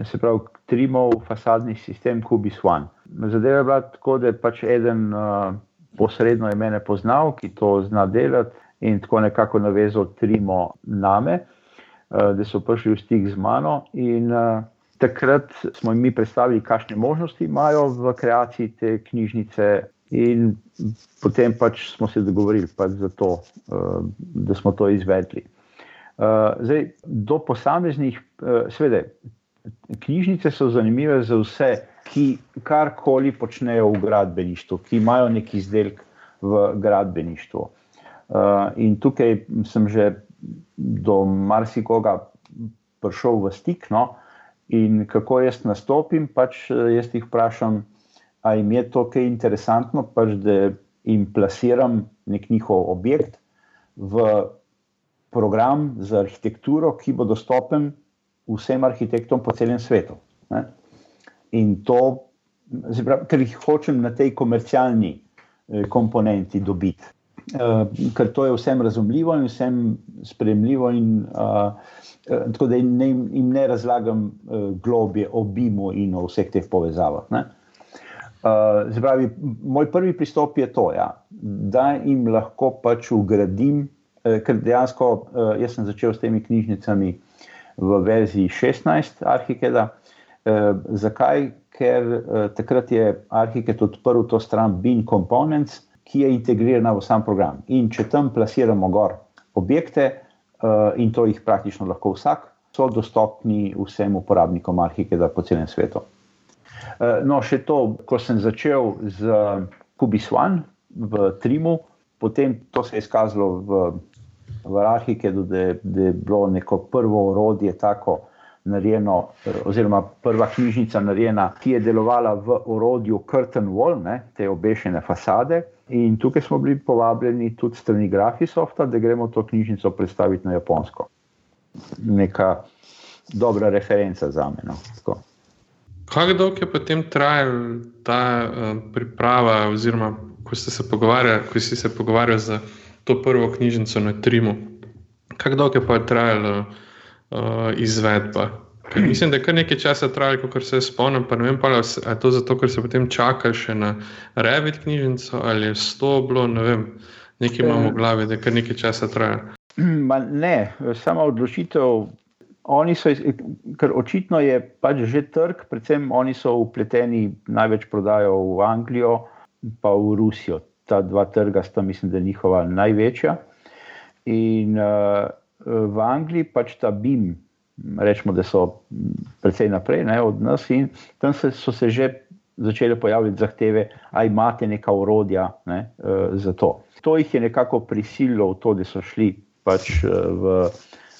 se pravi Trimov fasadni sistem Kubis One. Zadeva je bila tako, da je pač eden uh, posredno je mene poznal, ki to zna delati in tako nekako navezal Trimo name. Eh, da so prišli v stik z mano. In uh, takrat smo jim predstavili, kakšne možnosti imajo v kreaciji te knjižnice, in potem pač smo se dogovorili pač za to, uh, da smo to izvedli. Zdaj, do posameznih, seveda, knjižnice so zanimive za vse, ki karkoli počnejo v gradbeništvu, ki imajo neki izdelek v gradbeništvu. In tukaj sem že do marsikoga prišel v stik. No? In kako jaz nastopim, pač eh, jaz jih vprašam, ali jim je to kaj interesantno, pač da jim plasiram nek njihov objekt v program za arhitekturo, ki bo dostopen vsem arhitektom po celem svetu. Ne? In to, ker jih hočem na tej komercialni eh, komponenti dobiti. Uh, ker to je vsem razumljivo in vsem sprejemljivo, in uh, tako da ne, jim ne razlagam uh, globje o BIM-u in o vseh teh povezavah. Uh, zbravi, moj prvi pristop je to, ja, da jim lahko pač ugradim, uh, ker dejansko uh, jaz sem začel s temi knjižnicami v verziji 16 Arhikeda. Uh, zakaj? Ker uh, takrat je Arhiket odprl to stran BIM Components ki je integrirana v sam program. In če tam plasiramo gor objekte, uh, in to jih praktično lahko vsak, so dostopni vsem uporabnikom Arhikeda po celem svetu. Uh, no, še to, ko sem začel z Kubis One v Trimu, potem to se je izkazalo v, v Arhikedu, da, da je bilo neko prvo orodje tako narejeno, oziroma prva knjižnica narejena, ki je delovala v orodju Curtain Wall, ne, te obešene fasade. In tukaj smo bili povabljeni tudi strani Grafisofta, da gremo to knjižnico predstaviti na japonsko. Neka dobra referenca za me. No. Kako dolgo je potem trajala ta uh, priprava, oziroma ko se ko si se pogovarjal za to prvo knjižnico na Trimu? Kako dolgo je pa trajala uh, izvedba? Ker mislim, da je kar nekaj časa trajalo, kot se spomnim. Pa ne vem, ali je to zato, ker se potem čaka še na Revit knjižnico ali je sto bilo, ne vem, nekaj imamo v glavi, da je kar nekaj časa trajalo. Ne, sama odločitev. Oni so, ker očitno je pač že trg, predvsem oni so upleteni, največ prodajo v Anglijo, pa v Rusijo. Ta dva trga sta, mislim, da njihova največja. In uh, v Angliji pač ta BIM, rečemo, da so precej naprej ne, od nas, in tam se, so se že začele pojavljati zahteve, ali imate neka urodja ne, uh, za to. To jih je nekako prisililo v to, da so šli pač uh, v,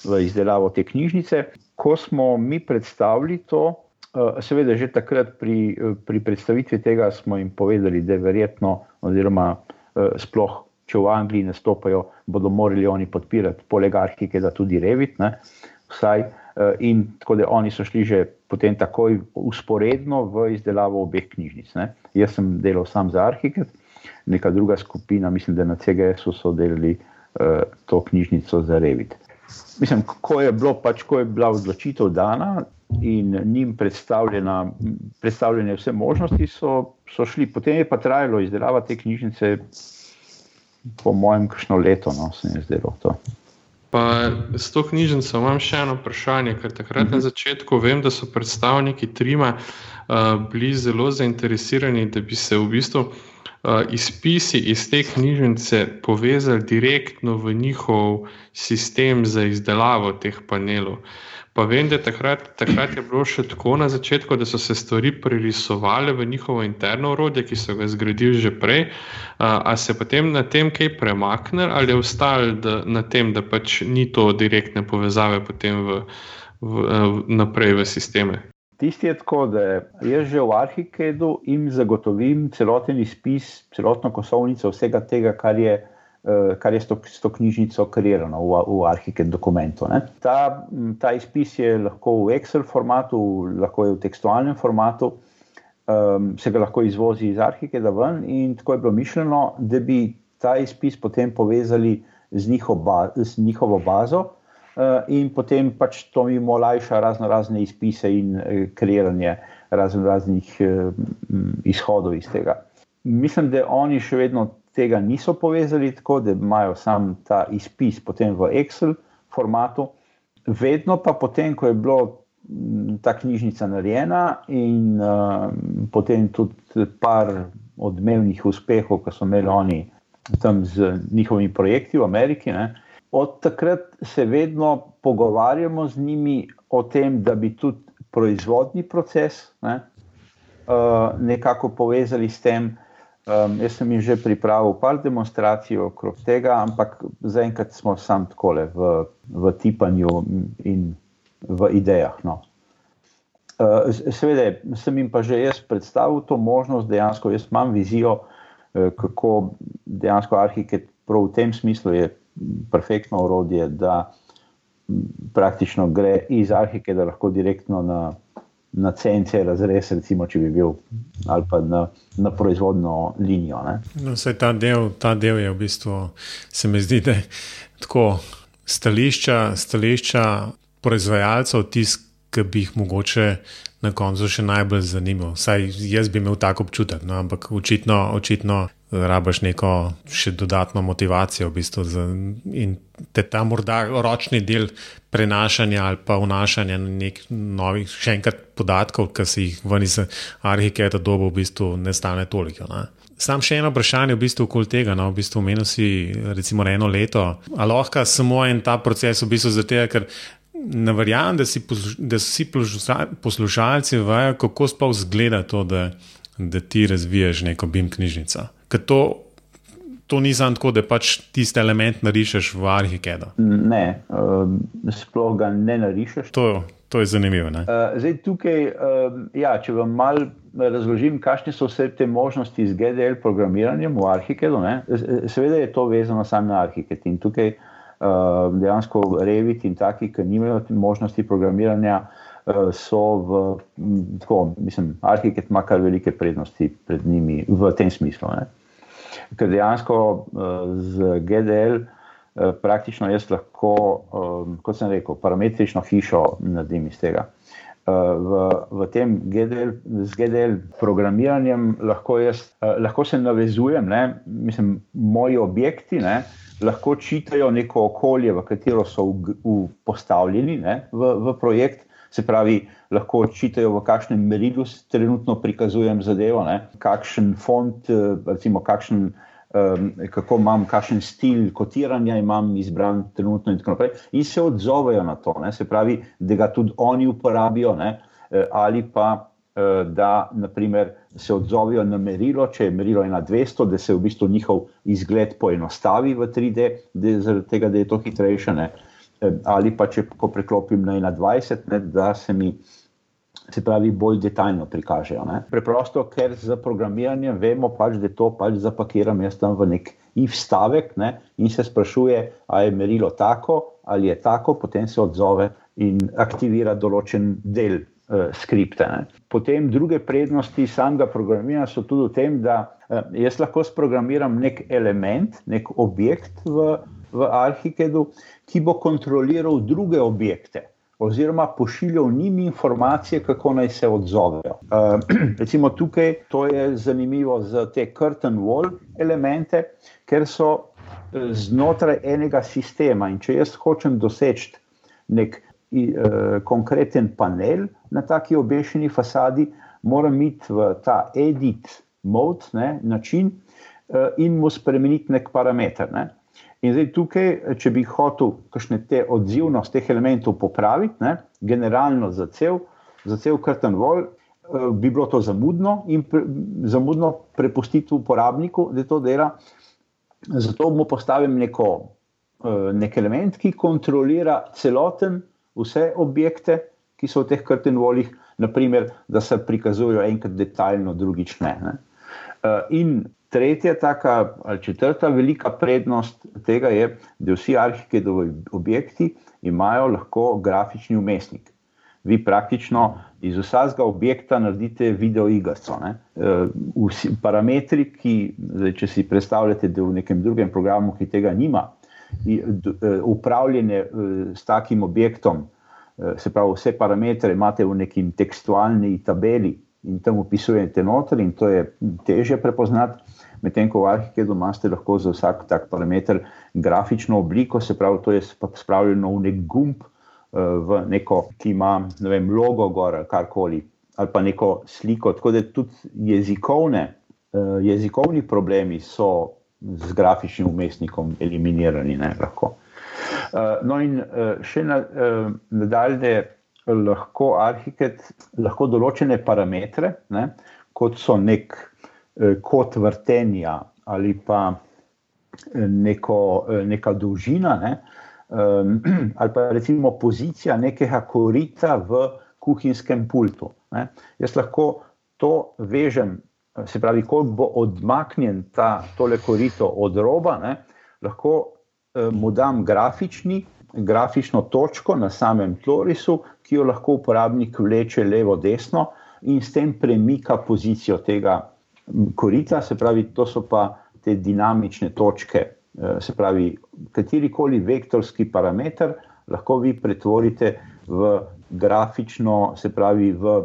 v izdelavo te knjižnice. Ko smo mi predstavili to, uh, seveda že takrat pri, pri predstavitvi tega smo jim povedali, da je verjetno, oziroma sploh. Če v Angliji nastopajo, bodo morali oni podpirati, poleg arhike, da tudi Revit, ne, vsaj uh, in tako da oni so šli že potem takoj usporedno v izdelavo obeh knjižnic. Ne. Jaz sem delal sam za Arhiket, neka druga skupina, mislim, da na CGS-u so delali uh, to knjižnico za Revit. Mislim, ko je, bilo, pač, ko je bila odločitev dana in njim predstavljene vse možnosti, so, so šli. Potem je pa trajalo izdelava te knjižnice, po mojem, kakšno leto, no, se je zdelo to. Pa s to knjižnico imam še eno vprašanje, ker takrat na mhm. začetku vem, da so predstavniki Trima uh, bili zelo zainteresirani, da bi se v bistvu izpisi iz te knjižnice povezali direktno v njihov sistem za izdelavo teh panelov. Pa vem, da takrat, takrat je bilo še tako na začetku, da so se stvari prerisovali v njihovo interno urodje, ki so ga zgradili že prej. Ali se potem na tem kaj premaknili, ali je ostalo na tem, da pač ni to direktne povezave potem v, v, naprej v sisteme? Tisti je tako, da jaz že v Arhikedu jim zagotovim celoten izpis, celotno kosovnico vsega tega, kar je. Eh, kar je s to, s to knjižnico kreirano v, v Arhike dokumentu. Ta, ta izpis je lahko v Excel formatu, lahko je v tekstualnem formatu, um, se ga lahko izvozi iz Arhike da ven in tako je bilo mišljeno, da bi ta izpis potem povezali z, njiho ba, z njihovo bazo uh, in potem pač to jim olajša razno razne izpise in uh, kreiranje razno raznih izhodov iz tega. Mislim, da oni še vedno tega niso povezali tako, da imajo sam ta izpis potem v Excel formatu. Vedno pa potem, ko je bila ta knjižnica narejena in uh, potem tudi par odmevnih uspehov, ki so imeli oni tam z njihovimi projekti v Ameriki, ne, od takrat se vedno pogovarjamo z njimi o tem, da bi tudi proizvodni proces ne, uh, nekako povezali s tem, Um, jaz sem jim že pripravil par demonstracij okrog tega, ampak zaenkrat smo samo tako v, v tipanju in v idejah. No. Seveda, sem jim pa že jaz predstavil to možnost, dejansko jaz imam vizijo, uh, kako dejansko arhitekt prav v tem smislu je perfektno orodje, da praktično gre iz arhitekta lahko direktno na na CNC razrez, recimo, če bi bil ali pa na, na proizvodno linijo. No, ta, del, ta del je v bistvu, se mi zdi, da je tako stališča, stališča proizvajalcev, tisk, ki bi jih mogoče na koncu še najbolj zanimivo. Vsaj jaz bi imel tako občutek, no, ampak očitno, očitno rabaš neko še dodatno motivacijo, v bistvu, za, in te ta morda ročni del prenašanja ali pa vnašanja nekih novih, še enkrat, podatkov, ki si jih ven iz arhiketa dobo, v bistvu ne stane toliko. Ne. Sam še eno vprašanje, v bistvu, okoli tega. No, v bistvu, omenil si, recimo, eno leto. Ali lahko samo en ta proces, v bistvu, zato, ker ne verjamem, da, da si poslušalci vejo, kako sploh zgleda to, da, da ti razviješ neko BIM knjižnico ker to, to ni samo tako, da pač tiste element narišeš v arhikedu. Ne, um, sploh ga ne narišeš. To, to je zanimivo. Uh, zdaj, tukaj, um, ja, če vam mal razložim, kakšne so vse te možnosti z GDL programiranjem v arhikedu, ne? seveda je to vezano samo na arhiket. In tukaj uh, dejansko revit in taki, ki nimajo možnosti programiranja. Uh, so v, tako, mislim, arhitekt ima kar velike prednosti pred njimi v tem smislu. Ne? Ker dejansko uh, z GDL eh, praktično jaz lahko, um, kot sem rekel, parametrično hišo naredim iz tega. V, v tem GDL, z GDL programiranjem lahko, jaz, lahko se navezujem, ne, mislim, moji objekti ne, lahko čitajo neko okolje, v katero so v, v postavljeni ne, v, v projekt. Se pravi, lahko čitajo, v kakšnem merilu trenutno prikazujem zadevo, ne? kakšen font, eh, recimo, kakšen, um, kako imam, kakšen stil kotiranja imam izbran trenutno, in tako naprej, in se odzovejo na to. Ne? Se pravi, da ga tudi oni uporabijo, ne? Eh, ali pa eh, da naprimer, se odzovejo na merilo, če je merilo 1,200, da se v bistvu njihov izgled poenostavi v 3D, da zaradi tega, da je to hitrejše. Ne? Ali pa če preklopim na 21, ne, da se mi se pravi, bolj detaljno prikažejo. Ne. Preprosto, ker za programiranje vemo, pač, da to pač zapakiram jaz tam v nek if-stavek ne, in se sprašuje, ali je merilo tako ali je tako, potem se odzove in aktivira določen del uh, skripta. Ne. Potem druge prednosti samega programiranja so tudi v tem, da uh, jaz lahko sprogramiram nek element, nek objekt v v Arhikedu, ki bo kontroliral druge objekte. Oziroma, pošiljal njim informacije, kako naj se odzovejo. Uh, recimo tukaj, to je zanimivo za te curtain wall elemente, ker so eh, znotraj enega sistema. In če jaz hočem doseči nek uh, konkreten panel na taki obešeni fasadi, moram iti v ta edit mod, ne, način uh, in mu spremeniti nek parameter. Ne. In zdaj tukaj, če bi hotel kakšne te odzivnosti teh elementov popraviti, ne, generalno za cel, za cel krten vol, uh, bi bilo to zamudno in pre, zamudno prepustiti uporabniku, da to dela. Zato bomo postavili neko, uh, nek element, ki kontrolira celoten, vse objekte, ki so v teh krten volih, naprimer, da se prikazujejo enkrat detaljno, drugič ne. ne. Uh, in tretja, taka ali četrta velika prednost tega je, da vsi arhitektovi objekti imajo lahko grafični umestnik. Vi praktično iz vsakega objekta naredite video igrico. Uh, vsi parametri, ki, zdaj, če si predstavljate, da v nekem drugem programu, ki tega nima, upravljanje s takim objektom, Eh, se pravi, vse parametre imate v neki tekstualni tabeli in tam upisujete noter, in to je teže prepoznati. Medtem ko v arhitekturi imate lahko za vsak tak parameter grafično obliko, se pravi, to je spravljeno v nek gumb, eh, v neko, ki ima ne vem, logo gor ali karkoli, ali pa neko sliko. Tako da tudi jezikovne, eh, jezikovni problemi so z grafičnim umestnikom eliminirani. Ne, lahko. Eh, no, in še na, nadalje lahko arhitekt lahko določene parametre, ne, kot so nek kot vrtenja ali pa neko, neka dolžina, ne, ali pa recimo pozicija nekega korita v kuhinjskem pultu. Ne. Jaz lahko to vežem, se pravi, koliko bo odmaknjen ta tole korito od roba, ne, lahko Eh, mu dam grafični, grafično točko na samem tlorisu, ki jo lahko uporabnik vleče levo, desno in s tem premika pozicijo tega korita. Se pravi, to so pa te dinamične točke. Eh, se pravi, katerikoli vektorski parameter lahko vi pretvorite v grafično, se pravi, v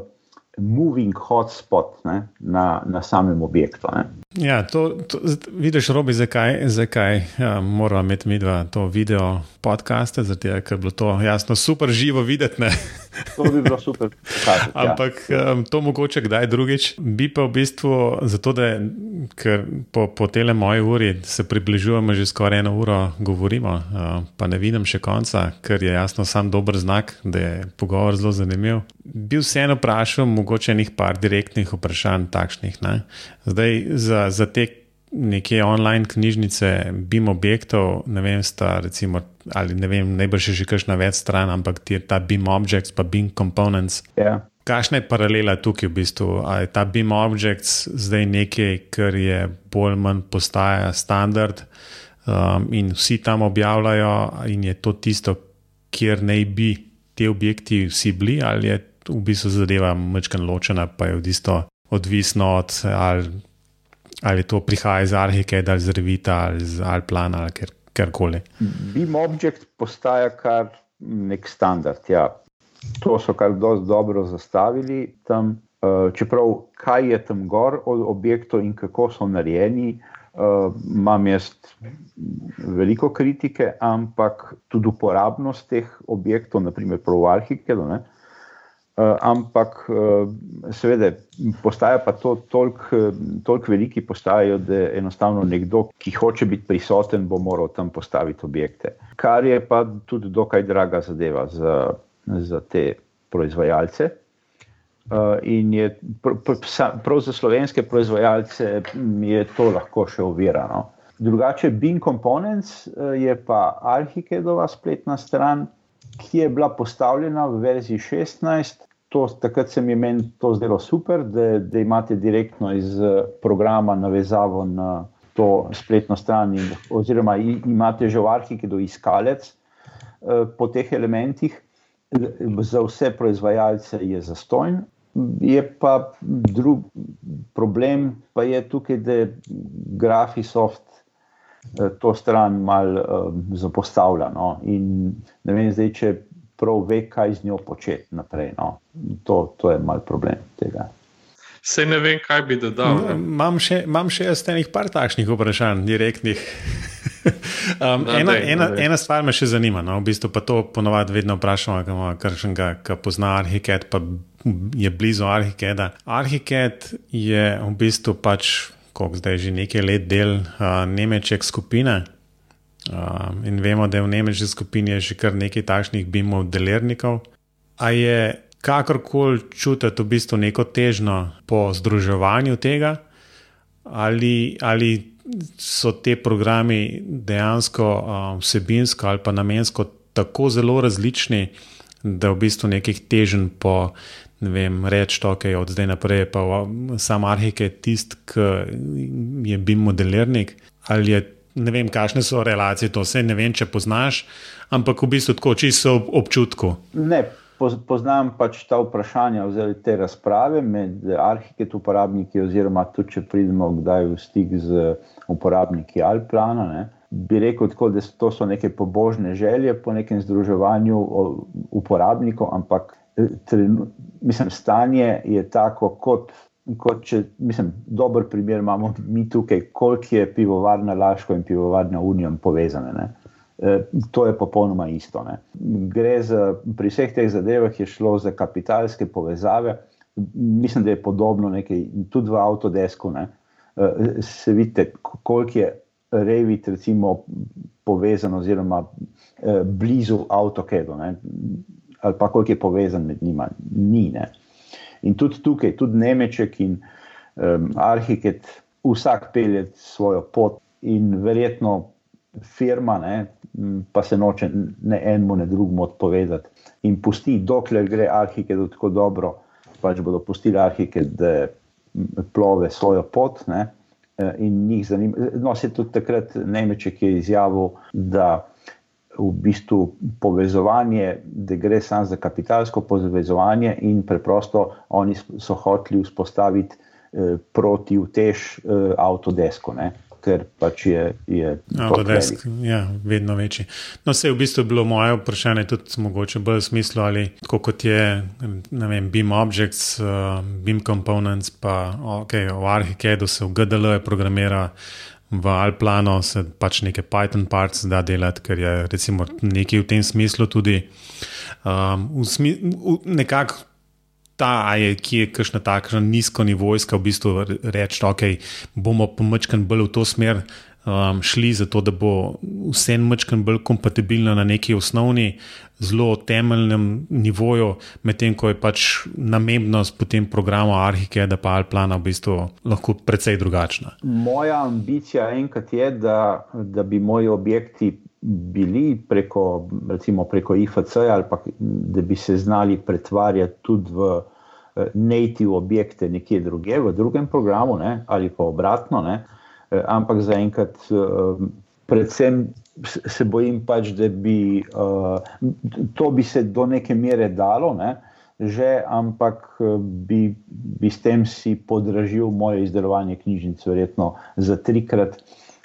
moving hotspot ne, na, na samem objektu. Ne. Ja, to, to vidiš, robi, zakaj, zakaj ja, moramo imeti mi dva to video podcaste, zato ker je bilo to jasno super živo videti. To bi bilo super. Pokazati, ja. Ampak ja. um, to mogoče kdaj drugič. Bi pa v bistvu zato, da po, po tele moji uri se približujemo že skoraj eno uro, govorimo, uh, pa ne vidim še konca, ker je jasno sam dober znak, da je pogovor zelo zanimiv. Bi vseeno vprašal, mogoče nekaj direktnih vprašanj takšnih. Ne? Zdaj za, za te neke online knjižnice, BIM objektov, ne vem, sta recimo, ali ne vem, najbrž je že kakšna več stran, ampak ti je ta BIM objects, pa BIM components. Yeah. Ja. Kakšna je paralela tukaj v bistvu? Ali je ta BIM objects zdaj nekaj, kar je bolj ali manj postaja standard um, in vsi tam objavljajo, in je to tisto, kjer naj bi ti objekti vsi bili, ali je v bistvu zadeva mečkan ločena, pa je v bistvu odvisno od ali ali to prihaja iz Arhike, ali iz Revita, ali iz Alplana, ali karkoli. BIM objekt postaja kar nek standard. Ja. To so kar dosti dobro zastavili tam. Uh, čeprav kaj je tam gor od objektov in kako so narejeni, uh, imam jaz veliko kritike, ampak tudi uporabnost teh objektov, naprimer, prav v Arhike. Uh, ampak, uh, seveda, postaja pa to toliko tolik veliki, postajajo, da enostavno nekdo, ki hoče biti prisoten, bo moral tam postaviti objekte. Kar je pa tudi dokaj draga zadeva za, za te proizvajalce. In je pr, pr, prav za slovenske proizvajalce je to lahko še ovirano. Drugače, Bing Components je pa Arhikedova spletna stran. Ki je bila postavljena v verziji 16, to, takrat se mi je meni to zdelo super, da, da imate direktno iz eh, programa navezavo na to spletno stran, in, oziroma imate že v do iskalec eh, po teh elementih. Za vse proizvajalce je zastojen, je pa drug problem, pa je tukaj, da Graphisoft eh, to stran malo zapostavlja. No? In ne vem, zdaj, če prav ve, kaj z njo početi naprej. No. To, to je mal problem tega. Se ne vem, kaj bi dodal. Imam še, še jaz nekaj par takšnih vprašanj, direktnih. um, da, ena, dej, ena, ena stvar me še zanima. No? V bistvu pa to ponovadi vedno vprašamo, kar še ga pozna arhitekt, pa je blizu Arhikeda. Arhiket je v bistvu pač, kot zdaj že nekaj let del uh, Nemček skupine. Uh, in vemo, da je v Nemčiji skupini že kar nekaj takšnih bimov, delernikov. A je kakorkoli čutiti v bistvu neko težnjo po združevanju tega, ali, ali so te programi dejansko uh, vsebinsko ali pa namensko tako zelo različni, da v bistvu nekih teženj po. Ne vem, reči to, kaj je od zdaj naprej, pa sam arhike je tisti, ki je bil modelirnik. Ali je, ne vem, kakšne so relacije, to vse ne vem, če poznaš, ampak v bistvu tako čisto občutku. Ne, poznam pač ta vprašanja oziroma te razprave med arhitekti, uporabniki, oziroma tudi če pridemo kdaj v stik z uporabniki Alplana. Ne, bi rekel, tako, da to so neke pobožne želje po nekem združevanju uporabnikov, ampak eh, trenu, mislim, stanje je tako, kot, kot če, mislim, dober primer imamo mi tukaj, koliko je pivovarna Laško in pivovarna Unijo povezane. Ne. Eh, to je popolnoma isto. Za, pri vseh teh zadevah je šlo za kapitalske povezave. Mislim, da je podobno nekaj, tudi v Autodesku. Ne? Eh, se vidite, koliko je Revit recimo, povezan, oziroma eh, blizu AutoCAD-u, ali pa koliko je povezan med njima. Ni. Ne? In tudi tukaj, tudi Nemček in um, Arhitekt, vsak pelje svojo pot in verjetno firma, ne, pa se noče ne enemu, ne drugemu odpovedati. In pusti, dokler gre arhike tako dobro, pač bodo pustili arhike, da plove svojo pot. Ne, in njih zanima. No, se tudi takrat Nemček je izjavil, da v bistvu povezovanje, da gre samo za kapitalsko povezovanje, in preprosto oni so hoteli vzpostaviti eh, proti vtež eh, avtodesko. Ne ker pač je. je Autodesk, ja, vedno večji. No, vse je v bistvu bilo moje vprašanje, tudi mogoče bolj v smislu, ali tako kot je, ne vem, BIM Objects, uh, BIM Components, pa okay, v Arhikedu se v GDL programira. V Alplano se pač nekaj Python parts da delati, ker je recimo nekaj v tem smislu tudi um, smi nekako ta, je, ki je kakšna takšna nizko nivojska, v bistvu reči, da okay, bomo pomečkali bolj v to smer um, šli, zato da bo vse mečkali bolj kompatibilno na neki osnovni, zelo temeljnem nivoju, medtem ko je pač namembnost potem programa Arhike, da pa Alplana v bistvu lahko precej drugačna. Moja ambicija enkrat je, da, da bi moji objekti bili preko, recimo preko IFC ali pa da bi se znali pretvarjati tudi v eh, native objekte nekje druge, v drugem programu ne, ali pa obratno. Ne, ampak zaenkrat, eh, predvsem se bojim pač, da bi to bi se do neke mere dalo. Ne, Že, ampak bi, bi s tem si podražil moje izdelovanje knjižnice, verjetno za trikrat,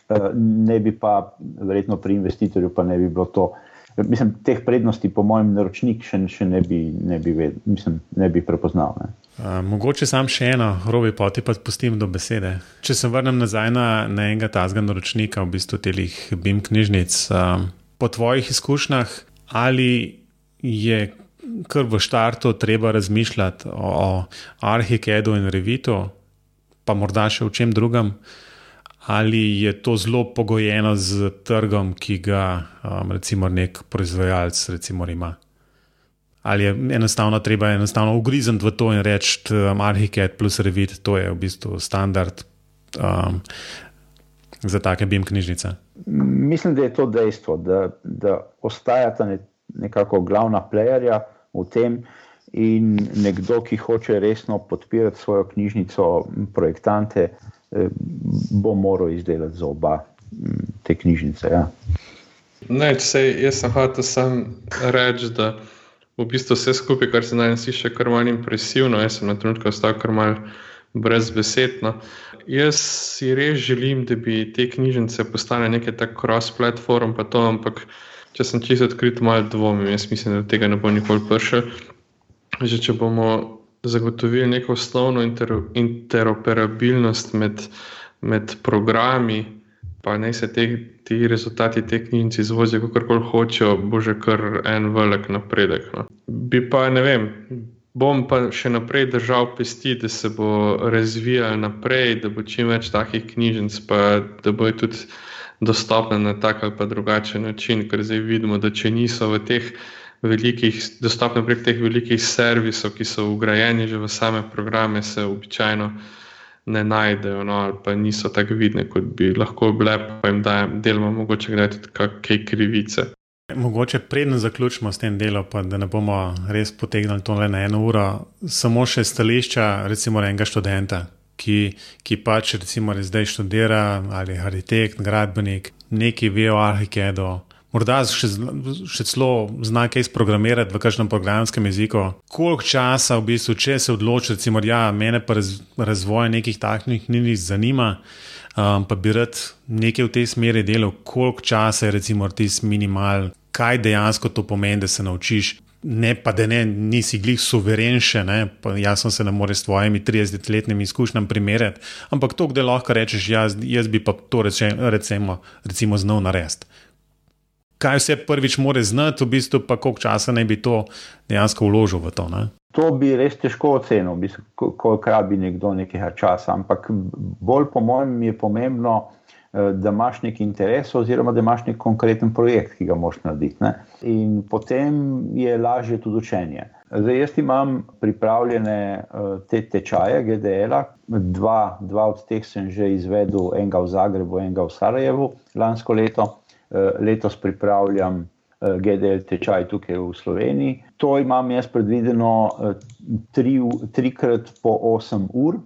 Eh, ne bi pa, verjetno pri investitorju, pa ne bi bilo to. Mislim, teh prednosti, po mojem, naročnik še, še ne, bi, ne, bi ved, mislim, ne bi prepoznal. Ne. Uh, mogoče sam še eno, robi poti pa pustim do besede. Če se vrnem nazaj na, na enega tazga naročnika, v bistvu telih BIM knjižnic, uh, po tvojih izkušnjah, ali je kar v štartu treba razmišljati o, o Arhikedu in Revitu, pa morda še o čem drugem ali je to zelo pogojeno z trgom, ki ga um, recimo nek proizvajalec recimo ima. Ali je enostavno treba enostavno ugrizniti v to in reči, da um, Arhiket plus Revit, to je v bistvu standard um, za take BIM knjižnice. Mislim, da je to dejstvo, da, da ostajata ne, nekako glavna playerja v tem. In nekdo, ki hoče resno podpirati svojo knjižnico, projektante, Eh, bo moral izdelati za oba mm, te knjižnice. Ja. Ne, sej, jaz sem hotel sam reči, da v bistvu vse skupaj, kar se naj sliši, kar malo impresivno. Jaz sem na trenutku ostal kar malo brezbesedno. Jaz si res želim, da bi te knjižnice postale nekaj tako cross-platform, pa to, ampak če sem čisto odkrit, malo dvomim. Jaz mislim, da tega ne bo nikoli prišel. Že če bomo zagotovili neko osnovno inter, interoperabilnost med, med programi, pa naj se te, ti rezultati te knjižnice izvozijo, kako koli hočejo, bo že kar en velik napredek. No. Bi pa, ne vem, bom pa še naprej držal pesti, da se bo razvijal naprej, da bo čim več takih knjižnic, pa da bo tudi dostopna na tak ali pa drugačen način, ker zdaj vidimo, da če niso v teh velikih, dostopne prek teh velikih servisov, ki so ugrajeni že v same programe, se običajno ne najdejo, no, ali pa niso tako vidne, kot bi lahko bile, pa jim dajem deloma mogoče gledati tudi kakšne krivice. Mogoče predno zaključimo s tem delom, pa da ne bomo res potegnili to le na eno uro, samo še stališča, recimo, enega študenta, ki, ki pač recimo zdaj študira ali arhitekt, gradbenik, neki ve o arhitekturu, morda še, še celo zna kaj izprogramirati v kakšnem programskem jeziku. Koliko časa v bistvu, če se odloči, recimo, ja, mene pa raz, razvoj nekih takšnih knjig zanima um, pa bi rad nekaj v tej smeri delal, koliko časa je recimo tisti minimal, kaj dejansko to pomeni, da se naučiš. Ne pa, da ne, nisi glih suveren še, ne, jaz sem se ne more s tvojimi 30-letnimi izkušnjami primerjati, ampak to, da lahko rečeš, jaz, jaz bi pa to reče, recimo, recimo znal narediti. Kaj vse prvič more znati, v bistvu pa koliko časa naj bi to dejansko vložil v to? Ne? To bi res težko ocenil, koliko rabi nekdo nekaj časa. Ampak bolj po mojem je pomembno, eh, da imaš neki interes, oziroma da imaš nek konkreten projekt, ki ga moš narediti. Ne? In potem je lažje tudi učenje. Zdaj, jaz imam pripravljene eh, te tečaje, GDL-a, dva, dva od teh sem že izvedel, enega v Zagrebu, enega v Sarajevu lansko leto. Eh, letos pripravljam Eh, GDL tečaj tukaj v Sloveniji. To imam jaz predvideno eh, tri, trikrat po 8 ur.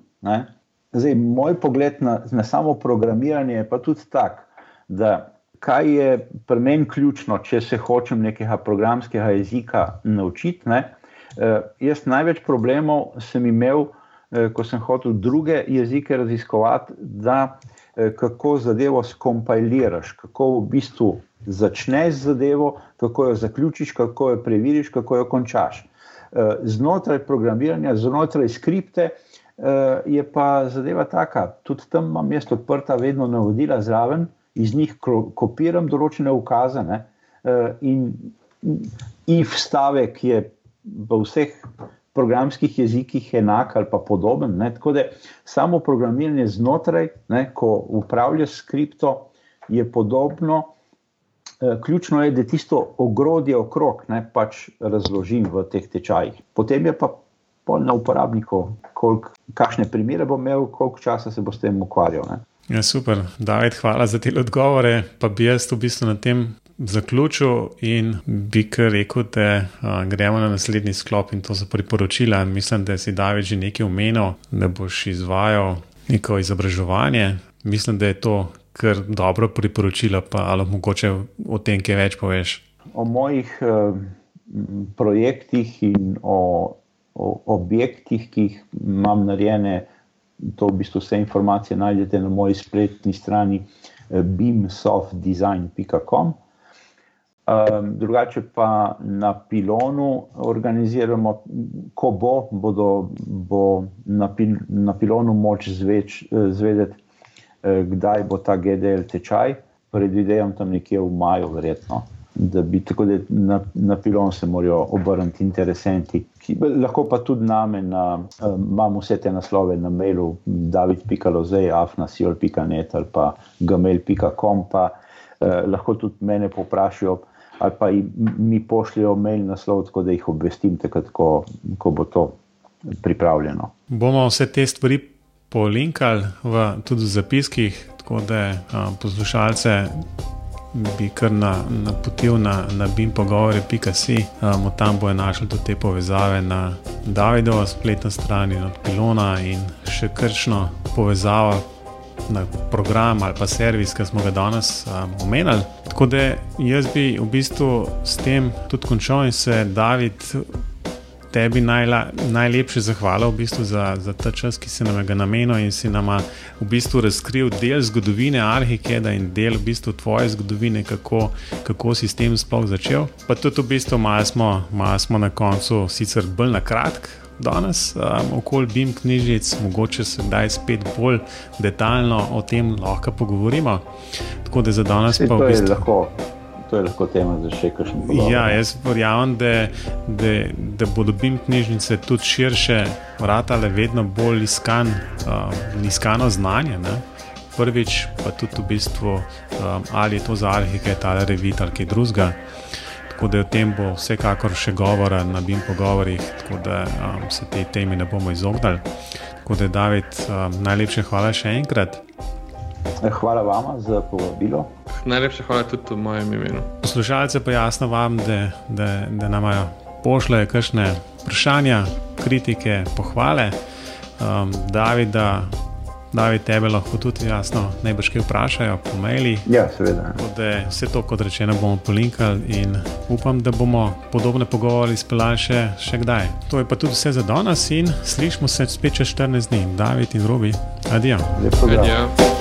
Zdaj, moj pogled na, na samo programiranje je pa tudi tak, da kaj je pri meni ključno, če se hočem nekega programskega jezika naučiti. Ne? Uh, jaz največ problemov sem imel, uh, ko sem hotel druge jezike raziskovati, da uh, kako zadevo skompiliraš, kako v bistvu začneš zadevo, kako jo zaključiš, kako jo preveriš, kako jo končaš. Eh, znotraj programiranja, znotraj skripte eh, je pa zadeva taka. Tudi tam imam jaz odprta, vedno navodila zraven, iz njih kopiram določene ukaze. Ne? Eh, in if stavek je v vseh programskih jezikih enak ali pa podoben. Ne? Tako da samo programiranje znotraj, ne, ko upravljaš skripto, je podobno. Eh, ključno je, da tisto ogrodje okrog ne, pač razložim v teh tečajih. Potem je pa na uporabniku, koliko, kakšne primere bo imel, koliko časa se bo s tem ukvarjal. Ne. Ja, super, David, hvala za te odgovore. Pa bi jaz v bistvu na tem zaključil in bi kar rekel, da a, gremo na naslednji sklop in to so priporočila. Mislim, da si David že nekaj omenil, da boš izvajal neko izobraževanje. Mislim, da je to kar dobro priporočilo, pa ali mogoče o tem, kaj več poveš. O mojih uh, projektih in o, o objektih, ki jih imam narejene, to v bistvu vse informacije najdete na moji spletni strani uh, beamsoftdesign.com. Um, drugače pa na pilonu organiziramo, ko bo, bodo, bo na, pil, na pilonu moč zveč, zvedeti Eh, kdaj bo ta GDL tečaj, predvidevam tam nekje v maju, verjetno. Da bi tako, da na, na pilon se morajo obrniti interesenti. Ki, lahko pa tudi name, na, uh, imam vse te naslove na mailu, david.lozej, afnasiol.net ali pa gmail.com, pa uh, lahko tudi mene poprašijo ali pa mi pošljajo mail naslov, tako da jih obvestim, takrat, ko, ko bo to pripravljeno. Bomo vse te stvari polinkali v, tudi v zapiskih, tako da a, poslušalce bi kar napotil na, na, na bimpogovore.com, tam bojo našli tudi te povezave na Davidovo spletno stran in od Pilona in še kršno povezavo. Na program ali pa servis, ki smo ga danes um, omenili. Tako da jaz bi v bistvu s tem tudi končal in se David tebi najla, najlepše zahvala v bistvu za, za ta čas, ki si nam ga namenil in si nam v bistvu razkril del zgodovine Arhikeda in del v bistvu tvoje zgodovine, kako, kako si s tem sploh začel. Pa tudi v bistvu malo smo, malo smo na koncu, sicer bolj na kratk. Danes, um, okoli BIM knjižic, mogoče se kdaj spet bolj detaljno o tem lahko pogovorimo. Tako da za danes pa v bistvu. Lahko to je lahko tema za še kakšen pogovor. Ja, jaz verjamem, da, da, da bodo BIM knjižnice tudi širše vratale vedno bolj iskan, uh, iskano znanje. Ne? Prvič, pa tudi v bistvu, um, ali je to za arhitekt ali revit ali kaj drugega. Tako da o tem bo vsekakor še govora na BIM pogovorih, tako da um, se tej temi ne bomo izognili. Tako da, David, um, najlepše hvala še enkrat. Hvala vam za povabilo. Najlepša hvala tudi v mojem imenu. Poslušalce pa jasno vam, da, da, da nam pošljejo kakšne vprašanja, kritike, pohvale. Um, David, da, David, tebe lahko tudi jasno najbrž kaj vprašajo po maili. Ja, seveda. Vse to, kot rečeno, bomo polinkali in upam, da bomo podobne pogovore izpeljali še, še kdaj. To je pa tudi vse za danes in slišmo se spet čez 14 dni. David in Robi, adijo. Lepo, da.